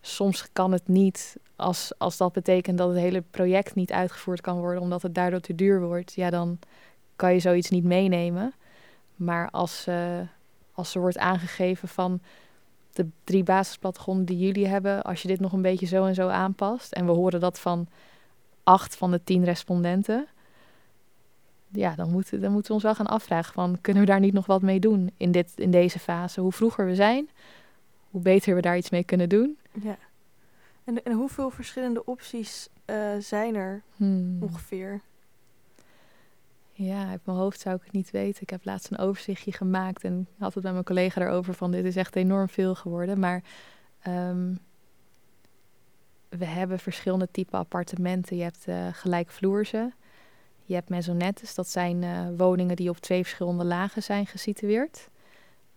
soms kan het niet, als, als dat betekent dat het hele project niet uitgevoerd kan worden, omdat het daardoor te duur wordt, ja, dan kan je zoiets niet meenemen. Maar als, uh, als er wordt aangegeven van de drie basisplattegronden die jullie hebben, als je dit nog een beetje zo en zo aanpast, en we horen dat van acht van de tien respondenten, ja, dan, moet, dan moeten we ons wel gaan afvragen van, kunnen we daar niet nog wat mee doen in, dit, in deze fase? Hoe vroeger we zijn, hoe beter we daar iets mee kunnen doen. Ja. En, en hoeveel verschillende opties uh, zijn er hmm. ongeveer? Ja, uit mijn hoofd zou ik het niet weten. Ik heb laatst een overzichtje gemaakt en had het met mijn collega erover van dit is echt enorm veel geworden. Maar um, we hebben verschillende typen appartementen. Je hebt uh, gelijkvloerse, je hebt maisonettes. Dat zijn uh, woningen die op twee verschillende lagen zijn gesitueerd.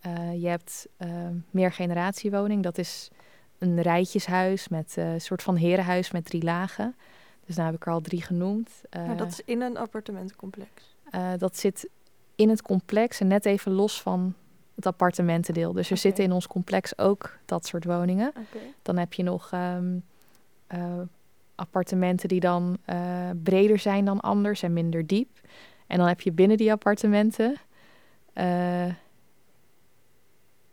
Uh, je hebt meergeneratiewoning. Dat is een rijtjeshuis met een soort van herenhuis met drie lagen. Dus nou heb ik er al drie genoemd. maar dat is in een appartementencomplex? Uh, dat zit in het complex en net even los van het appartementendeel. Dus er okay. zitten in ons complex ook dat soort woningen. Okay. Dan heb je nog um, uh, appartementen die dan breder zijn dan anders en minder diep. En dan heb je binnen die appartementen...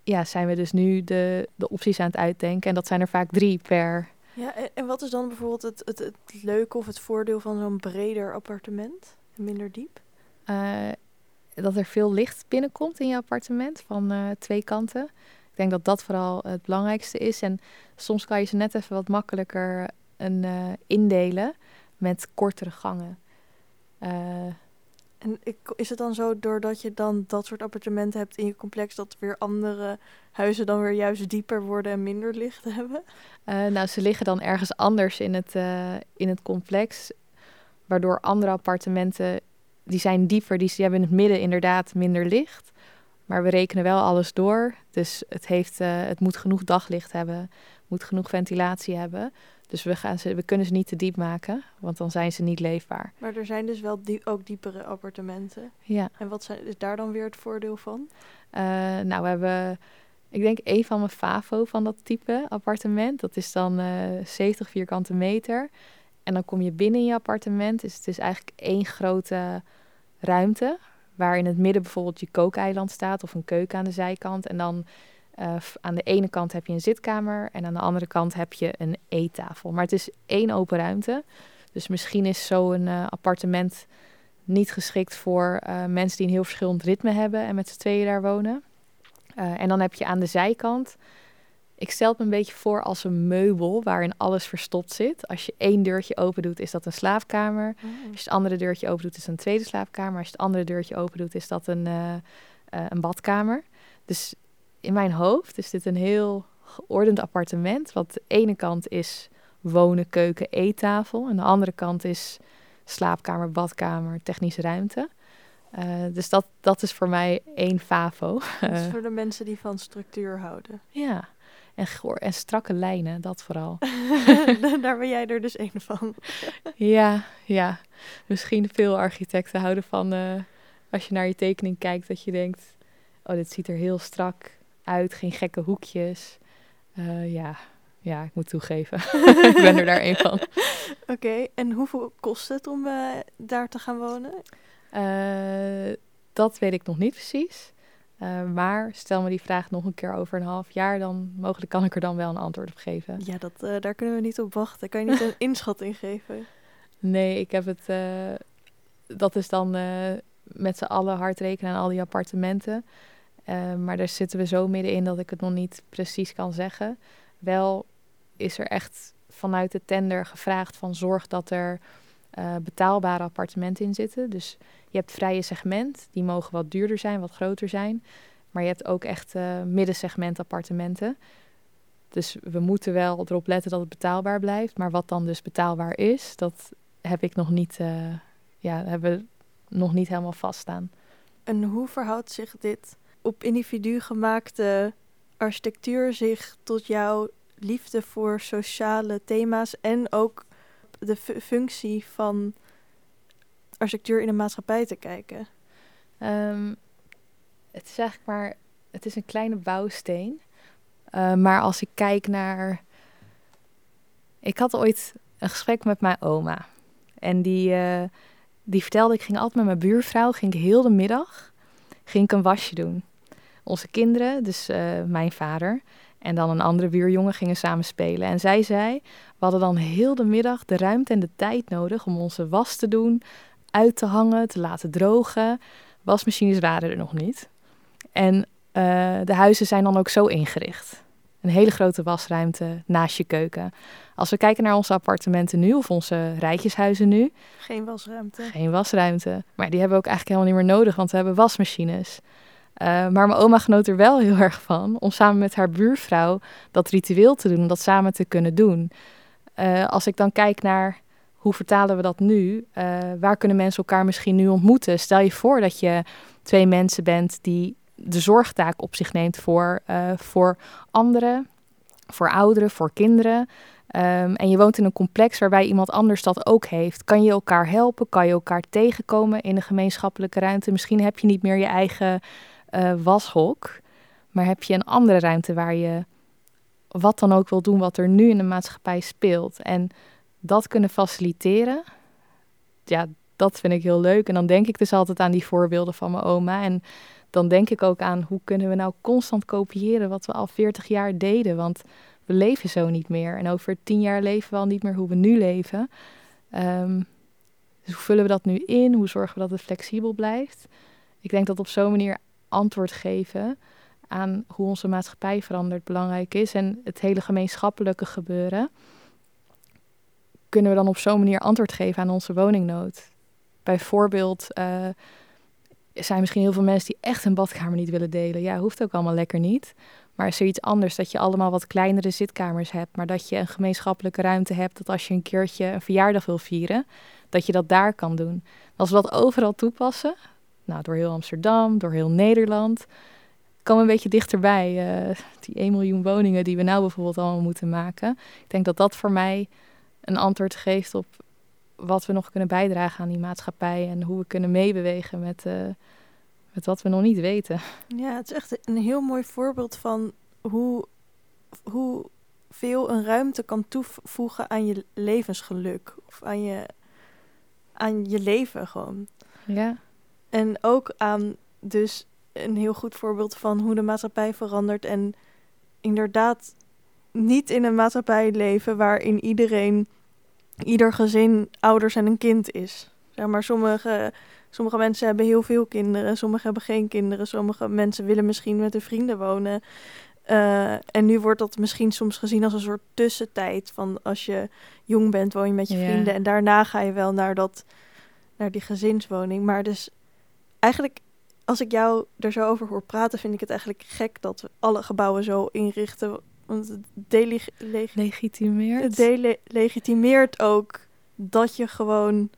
Ja, zijn we dus nu de, de opties aan het uitdenken. En dat zijn er vaak drie per ja, en, wat is dan bijvoorbeeld het, het, het leuke of het voordeel van zo'n breder appartement? Minder diep? Uh, dat er veel licht binnenkomt in je appartement van uh, twee kanten. Ik denk dat dat vooral het belangrijkste is. En soms kan je ze net even wat makkelijker een, uh, indelen met kortere gangen. En is het dan zo, doordat je dan dat soort appartementen hebt in je complex, dat weer andere huizen dan weer juist dieper worden en minder licht hebben? Uh, nou, ze liggen dan ergens anders in het, uh, in het complex, waardoor andere appartementen, die zijn dieper, die, hebben in het midden inderdaad minder licht. Maar we rekenen wel alles door, dus het, heeft, uh, het moet genoeg daglicht hebben, moet genoeg ventilatie hebben. Dus we, gaan ze, we kunnen ze niet te diep maken, want dan zijn ze niet leefbaar. Maar er zijn dus wel die, ook diepere appartementen. Ja. En wat zijn, is daar dan weer het voordeel van? Uh, nou, we hebben, ik denk, een van mijn FAVO van dat type appartement. Dat is dan uh, 70 vierkante meter. En dan kom je binnen in je appartement. Dus het is eigenlijk één grote ruimte. Waar in het midden bijvoorbeeld je kookeiland staat of een keuken aan de zijkant. En dan uh, aan de ene kant heb je een zitkamer en aan de andere kant heb je een eettafel. Maar het is één open ruimte. Dus misschien is zo'n uh, appartement niet geschikt voor uh, mensen die een heel verschillend ritme hebben en met z'n tweeën daar wonen. en dan heb je aan de zijkant ik stel het me een beetje voor als een meubel waarin alles verstopt zit. Als je één deurtje open doet, is dat een slaapkamer. Oh. Als je het andere deurtje open doet, is het een tweede slaapkamer. Als je het andere deurtje open doet, is dat een, eh, eh, een badkamer. Dus in mijn hoofd is dit een heel geordend appartement. Wat de ene kant is wonen, keuken, eettafel. En de andere kant is slaapkamer, badkamer, technische ruimte. Eh, dus dat, dat is voor mij één favo. Dat is Eh, voor de mensen die van structuur houden. ja, en, goor- en strakke lijnen, dat vooral. Daar ben jij er dus één van. Ja, ja. Misschien veel architecten houden van eh, als je naar je tekening kijkt, dat je denkt: oh, dit ziet er heel strak uit, geen gekke hoekjes. Eh, ja. ja, ik moet toegeven. ik ben er daar één van. Oké, en hoeveel kost het om eh, daar te gaan wonen? Eh, dat weet ik nog niet precies. Maar stel me die vraag nog een keer over een half jaar, dan mogelijk kan ik er dan wel een antwoord op geven. Ja, dat, daar kunnen we niet op wachten. Kan je niet een inschatting geven? Nee, ik heb het. dat is dan met z'n allen hard rekenen aan al die appartementen. Eh, maar daar zitten we zo middenin dat ik het nog niet precies kan zeggen. Wel is er echt vanuit de tender gevraagd van zorg dat er eh, betaalbare appartementen in zitten. Dus je hebt vrije segment, die mogen wat duurder zijn, wat groter zijn. Maar je hebt ook echt eh, middensegment appartementen. Dus we moeten wel erop letten dat het betaalbaar blijft. Maar wat dan dus betaalbaar is, dat heb ik nog niet, eh, ja, hebben nog niet helemaal vaststaan. En hoe verhoudt zich dit op individu gemaakte architectuur zich tot jouw liefde voor sociale thema's en ook de fu- functie van architectuur in de maatschappij te kijken? Ehm, het is eigenlijk maar, het is een kleine bouwsteen. Eh, maar als ik kijk naar, ik had ooit een gesprek met mijn oma. En die, eh, die vertelde, ik ging altijd met mijn buurvrouw, ging ik heel de middag, ging ik een wasje doen. Onze kinderen, dus eh, mijn vader en dan een andere buurjongen gingen samen spelen. En zij zei, we hadden dan heel de middag de ruimte en de tijd nodig om onze was te doen, uit te hangen, te laten drogen. Wasmachines waren er nog niet. En eh, de huizen zijn dan ook zo ingericht. Een hele grote wasruimte naast je keuken. Als we kijken naar onze appartementen nu of onze rijtjeshuizen nu, Geen wasruimte. geen wasruimte. Maar die hebben we ook eigenlijk helemaal niet meer nodig, want we hebben wasmachines. Eh, maar mijn oma genoot er wel heel erg van om samen met haar buurvrouw dat ritueel te doen, dat samen te kunnen doen. Eh, als ik dan kijk naar hoe vertalen we dat nu, eh, waar kunnen mensen elkaar misschien nu ontmoeten? Stel je voor dat je twee mensen bent die de zorgtaak op zich neemt voor, voor anderen, voor ouderen, voor kinderen. Ehm, en je woont in een complex waarbij iemand anders dat ook heeft. Kan je elkaar helpen? Kan je elkaar tegenkomen in een gemeenschappelijke ruimte? Misschien heb je niet meer je eigen eh, washok, maar heb je een andere ruimte waar je wat dan ook wil doen wat er nu in de maatschappij speelt. En dat kunnen faciliteren, ja, dat vind ik heel leuk. En dan denk ik dus altijd aan die voorbeelden van mijn oma. En dan denk ik ook aan hoe kunnen we nou constant kopiëren wat we al 40 jaar deden. Want we leven zo niet meer. En over tien jaar leven we al niet meer hoe we nu leven. Ehm, dus hoe vullen we dat nu in? Hoe zorgen we dat het flexibel blijft? Ik denk dat op zo'n manier antwoord geven aan hoe onze maatschappij verandert belangrijk is. En het hele gemeenschappelijke gebeuren. Kunnen we dan op zo'n manier antwoord geven aan onze woningnood? Bijvoorbeeld eh, zijn misschien heel veel mensen die echt een badkamer niet willen delen. Ja, hoeft ook allemaal lekker niet. Maar is er iets anders dat je allemaal wat kleinere zitkamers hebt, maar dat je een gemeenschappelijke ruimte hebt, dat als je een keertje een verjaardag wil vieren, dat je dat daar kan doen. Als we dat overal toepassen, nou, door heel Amsterdam, door heel Nederland, we een beetje dichterbij. eh, die 1 miljoen woningen die we nou bijvoorbeeld allemaal moeten maken. Ik denk dat dat voor mij een antwoord geeft op wat we nog kunnen bijdragen aan die maatschappij en hoe we kunnen meebewegen met, eh, met wat we nog niet weten. Ja, het is echt een heel mooi voorbeeld van hoe, hoe veel een ruimte kan toevoegen aan je levensgeluk. Of aan je, aan je leven gewoon. Ja, En ook aan dus een heel goed voorbeeld van hoe de maatschappij verandert. En inderdaad niet in een maatschappij leven waarin iedereen, ieder gezin ouders en een kind is. Zeg maar, sommige, sommige mensen hebben heel veel kinderen, sommigen hebben geen kinderen, sommige mensen willen misschien met hun vrienden wonen. Eh, en nu wordt dat misschien soms gezien als een soort tussentijd. Van als je jong bent, woon je met je vrienden. En daarna ga je wel naar, dat, naar die gezinswoning. Maar dus eigenlijk, als ik jou er zo over hoor praten, vind ik het eigenlijk gek dat we alle gebouwen zo inrichten. Want het, delig- leg- Legitimeert. het dele- legitimeert ook dat je gewoon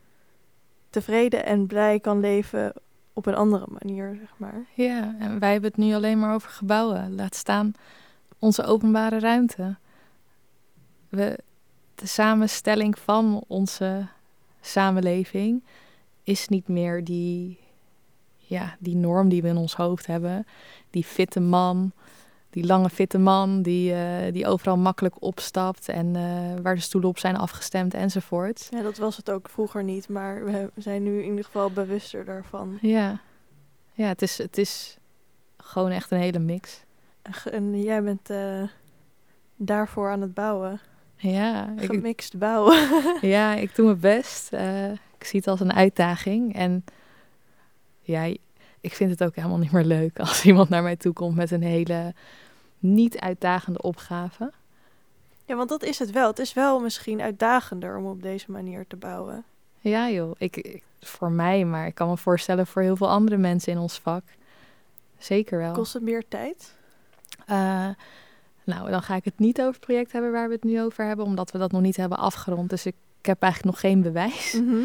tevreden en blij kan leven op een andere manier, zeg maar. Ja, en wij hebben het nu alleen maar over gebouwen. Laat staan onze openbare ruimte. We, de samenstelling van onze samenleving is niet meer die, ja, die norm die we in ons hoofd hebben. Die fitte man, die lange fitte man die, eh, die overal makkelijk opstapt en eh, waar de stoelen op zijn afgestemd enzovoort. Ja, dat was het ook vroeger niet, maar we zijn nu in ieder geval bewuster daarvan. Ja, ja het, is, het is gewoon echt een hele mix. En jij bent eh, daarvoor aan het bouwen. Ja, ik, Gemixt bouwen. ja, ik doe mijn best. Ik zie het als een uitdaging. En ja, ik vind het ook helemaal niet meer leuk als iemand naar mij toe komt met een hele niet uitdagende opgave. ja, want dat is het wel. Het is wel misschien uitdagender om op deze manier te bouwen. Ja joh, ik, ik- voor mij, maar ik kan me voorstellen voor heel veel andere mensen in ons vak. Zeker wel. Kost het meer tijd? Eh, nou, dan ga ik het niet over het project hebben waar we het nu over hebben, omdat we dat nog niet hebben afgerond. Dus ik, ik heb eigenlijk nog geen bewijs. Mhm.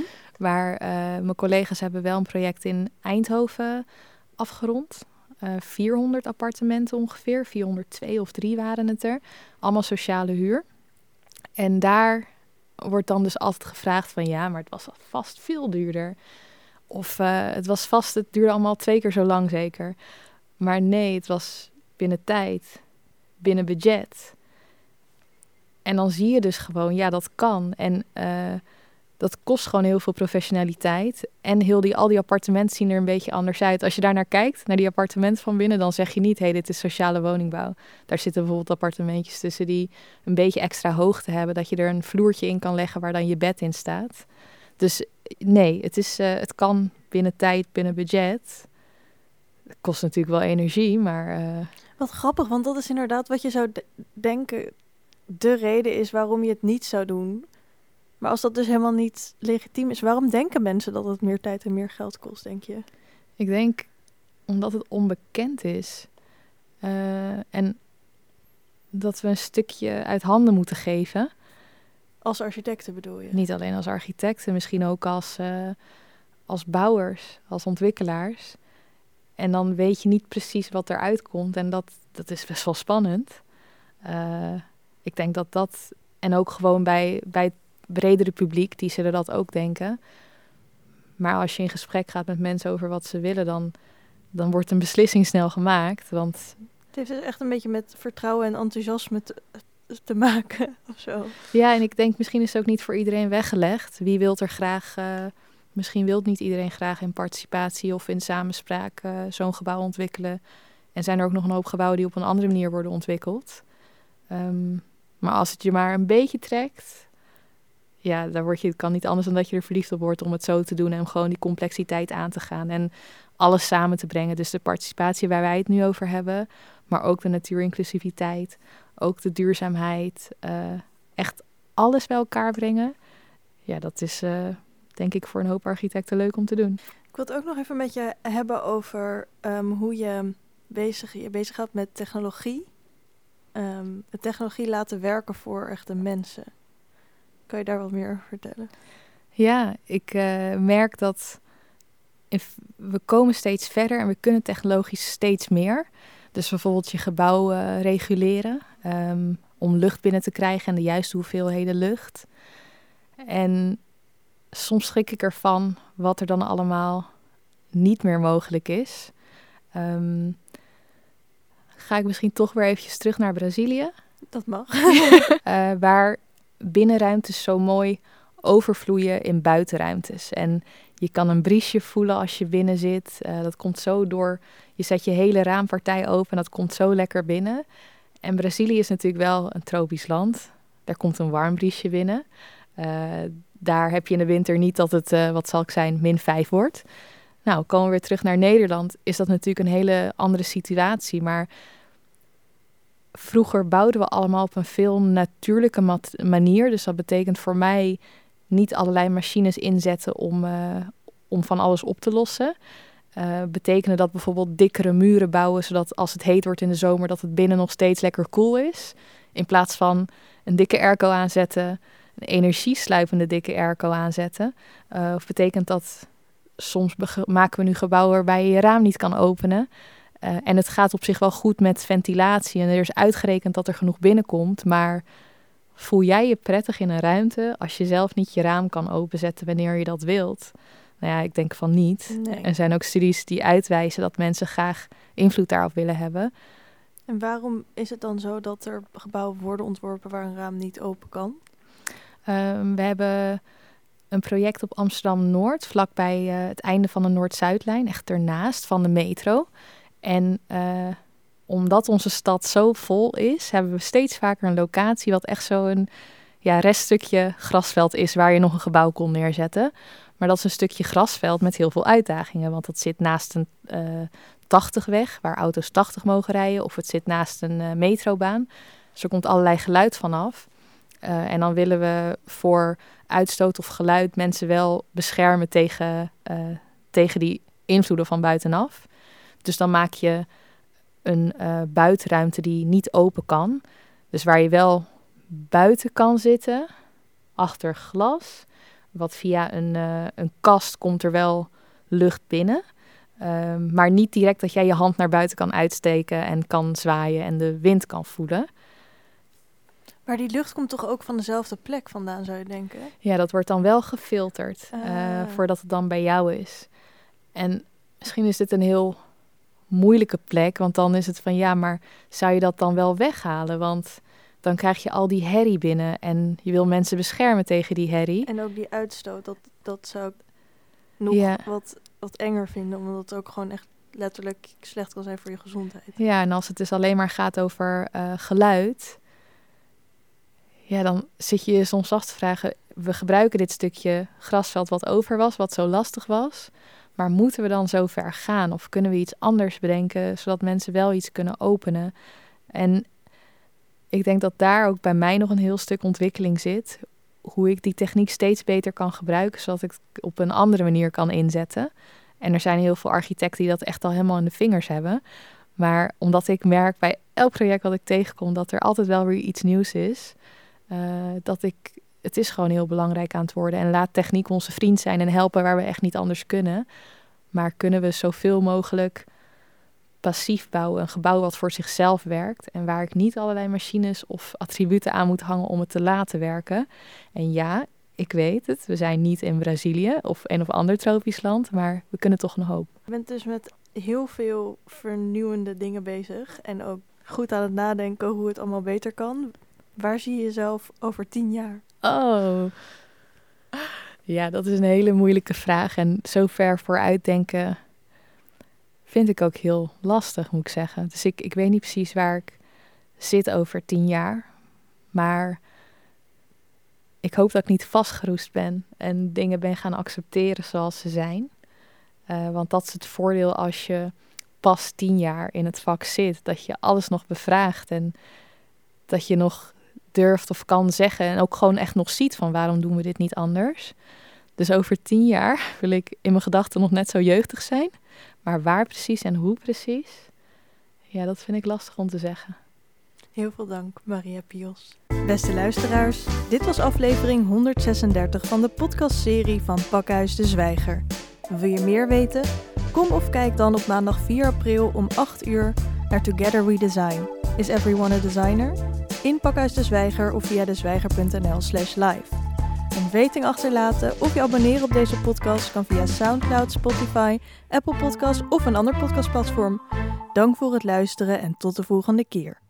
Maar eh, mijn collega's hebben wel een project in Eindhoven afgerond. Eh 400 appartementen ongeveer. 402 of 3 waren het er. Allemaal sociale huur. En daar wordt dan dus altijd gevraagd van ja, maar het was vast veel duurder. Of eh, het was vast, het duurde allemaal twee keer zo lang zeker. Maar nee, het was binnen tijd, binnen budget. En dan zie je dus gewoon, ja, dat kan. En eh, dat kost gewoon heel veel professionaliteit. En heel die, al die appartementen zien er een beetje anders uit. Als je daar naar kijkt, naar die appartementen van binnen, dan zeg je niet, hé, hey, dit is sociale woningbouw. Daar zitten bijvoorbeeld appartementjes tussen die een beetje extra hoogte hebben, dat je er een vloertje in kan leggen waar dan je bed in staat. Dus nee, het, is, eh, het kan binnen tijd, binnen budget. Het kost natuurlijk wel energie, maar eh, Wat grappig, want dat is inderdaad wat je zou de- denken de reden is waarom je het niet zou doen. Maar als dat dus helemaal niet legitiem is, waarom denken mensen dat het meer tijd en meer geld kost, denk je? ik denk omdat het onbekend is. eh, en dat we een stukje uit handen moeten geven. Als architecten bedoel je? Niet alleen als architecten, misschien ook als, eh, als bouwers, als ontwikkelaars. En dan weet je niet precies wat eruit komt. En dat, dat is best wel spannend. Eh, ik denk dat dat, en ook gewoon bij, bij het bredere publiek, die zullen dat ook denken. Maar als je in gesprek gaat met mensen over wat ze willen, dan, dan wordt een beslissing snel gemaakt. Want Het heeft dus echt een beetje met vertrouwen en enthousiasme te, te maken of zo. Ja, en ik denk misschien is het ook niet voor iedereen weggelegd. Wie wil er graag, eh, misschien wil niet iedereen graag in participatie of in samenspraak eh, zo'n gebouw ontwikkelen. En zijn er ook nog een hoop gebouwen die op een andere manier worden ontwikkeld. Ehm, maar als het je maar een beetje trekt, ja, dan word je, het kan niet anders dan dat je er verliefd op wordt om het zo te doen en gewoon die complexiteit aan te gaan en alles samen te brengen. Dus de participatie waar wij het nu over hebben, maar ook de natuurinclusiviteit, ook de duurzaamheid, eh, echt alles bij elkaar brengen. Ja, dat is eh, denk ik voor een hoop architecten leuk om te doen. Ik wil het ook nog even met je hebben over ehm, hoe je bezig, je bezig gaat met technologie. Ehm, de technologie laten werken voor echte mensen. Kan je daar wat meer over vertellen? Ja, ik eh, merk dat we komen steeds verder en we kunnen technologisch steeds meer. Dus bijvoorbeeld je gebouw eh, reguleren ehm, om lucht binnen te krijgen en de juiste hoeveelheden lucht. En soms schrik ik ervan wat er dan allemaal niet meer mogelijk is. Ehm, ga ik misschien toch weer eventjes terug naar Brazilië. Dat mag. eh, waar binnenruimtes zo mooi overvloeien in buitenruimtes. En je kan een briesje voelen als je binnen zit. Eh, dat komt zo door. Je zet je hele raampartij open en dat komt zo lekker binnen. En Brazilië is natuurlijk wel een tropisch land. Daar komt een warm briesje binnen. Eh, daar heb je in de winter niet dat het, eh, wat zal ik zijn, min 5 wordt. Nou, komen we weer terug naar Nederland, is dat natuurlijk een hele andere situatie. Maar vroeger bouwden we allemaal op een veel natuurlijke manier. Dus dat betekent voor mij niet allerlei machines inzetten om, uh, om van alles op te lossen. Uh, betekenen dat bijvoorbeeld dikkere muren bouwen, zodat als het heet wordt in de zomer, dat het binnen nog steeds lekker koel is. In plaats van een dikke airco aanzetten, een energiesluipende dikke airco aanzetten. Uh, of betekent dat soms maken we nu gebouwen waarbij je je raam niet kan openen. Uh, en het gaat op zich wel goed met ventilatie en er is uitgerekend dat er genoeg binnenkomt, maar voel jij je prettig in een ruimte als je zelf niet je raam kan openzetten wanneer je dat wilt? Nou ja, ik denk van niet. Er zijn ook studies die uitwijzen dat mensen graag invloed daarop willen hebben. En waarom is het dan zo dat er gebouwen worden ontworpen waar een raam niet open kan? Um, we hebben een project op Amsterdam Noord, vlakbij uh, het einde van de Noord-Zuidlijn, echt ernaast van de metro. En uh, omdat onze stad zo vol is, hebben we steeds vaker een locatie wat echt zo'n ja, reststukje grasveld is waar je nog een gebouw kon neerzetten. Maar dat is een stukje grasveld met heel veel uitdagingen. Want dat zit naast een uh, eh, 80 weg, waar auto's 80 mogen rijden. Of het zit naast een uh, metrobaan. Dus er komt allerlei geluid vanaf. Uh, en dan willen we voor uitstoot of geluid mensen wel beschermen tegen, tegen die invloeden van buitenaf. Dus dan maak je een buitenruimte die niet open kan. Dus waar je wel buiten kan zitten, achter glas wat via een, uh, een kast komt er wel lucht binnen. Um, maar niet direct dat jij je hand naar buiten kan uitsteken en kan zwaaien en de wind kan voelen. Maar die lucht komt toch ook van dezelfde plek vandaan, zou je denken? Ja, dat wordt dan wel gefilterd uh, voordat het dan bij jou is. En misschien is dit een heel moeilijke plek, want dan is het van ja, maar zou je dat dan wel weghalen? Want dan krijg je al die herrie binnen. En je wil mensen beschermen tegen die herrie. En ook die uitstoot, dat, dat zou ik nog wat, wat enger vinden. Omdat het ook gewoon echt letterlijk slecht kan zijn voor je gezondheid. Ja, en als het dus alleen maar gaat over uh, geluid... Ja, dan zit je je soms af te vragen... We gebruiken dit stukje grasveld wat over was, wat zo lastig was... Maar moeten we dan zo ver gaan? Of kunnen we iets anders bedenken, zodat mensen wel iets kunnen openen? En ik denk dat daar ook bij mij nog een heel stuk ontwikkeling zit. Hoe ik die techniek steeds beter kan gebruiken, zodat ik op een andere manier kan inzetten. En er zijn heel veel architecten die dat echt al helemaal in de vingers hebben. Maar omdat ik merk bij elk project wat ik tegenkom dat er altijd wel weer iets nieuws is, uh, dat ik het is gewoon heel belangrijk aan het worden. En laat techniek onze vriend zijn en helpen waar we echt niet anders kunnen. Maar kunnen we zoveel mogelijk passief bouwen, een gebouw wat voor zichzelf werkt en waar ik niet allerlei machines of attributen aan moet hangen om het te laten werken. En ja, ik weet het, we zijn niet in Brazilië of een of ander tropisch land, maar we kunnen toch een hoop. Je bent dus met heel veel vernieuwende dingen bezig en ook goed aan het nadenken hoe het allemaal beter kan. Waar zie je jezelf over tien jaar? Oh, ja, dat is een hele moeilijke vraag en zo ver vooruit denken vind ik ook heel lastig, moet ik zeggen. Dus ik, ik weet niet precies waar ik zit over tien jaar. Maar ik hoop dat ik niet vastgeroest ben en dingen ben gaan accepteren zoals ze zijn. Uh, want dat is het voordeel als je pas tien jaar in het vak zit. Dat je alles nog bevraagt en dat je nog durft of kan zeggen. En ook gewoon echt nog ziet van waarom doen we dit niet anders. Dus over tien jaar wil ik in mijn gedachten nog net zo jeugdig zijn. Maar waar precies en hoe precies, ja, dat vind ik lastig om te zeggen. Heel veel dank, Maria Pios. Beste luisteraars, dit was aflevering 136 van de podcastserie van Pakhuis de Zwijger. Wil je meer weten? Kom of kijk dan op maandag 4 april om 8 uur naar Together We Design. Is everyone a designer? In Pakhuis de Zwijger of via dezwijger.nl slash live. Een rating achterlaten of je abonneren op deze podcast kan via SoundCloud, Spotify, Apple Podcasts of een ander podcastplatform. Dank voor het luisteren en tot de volgende keer.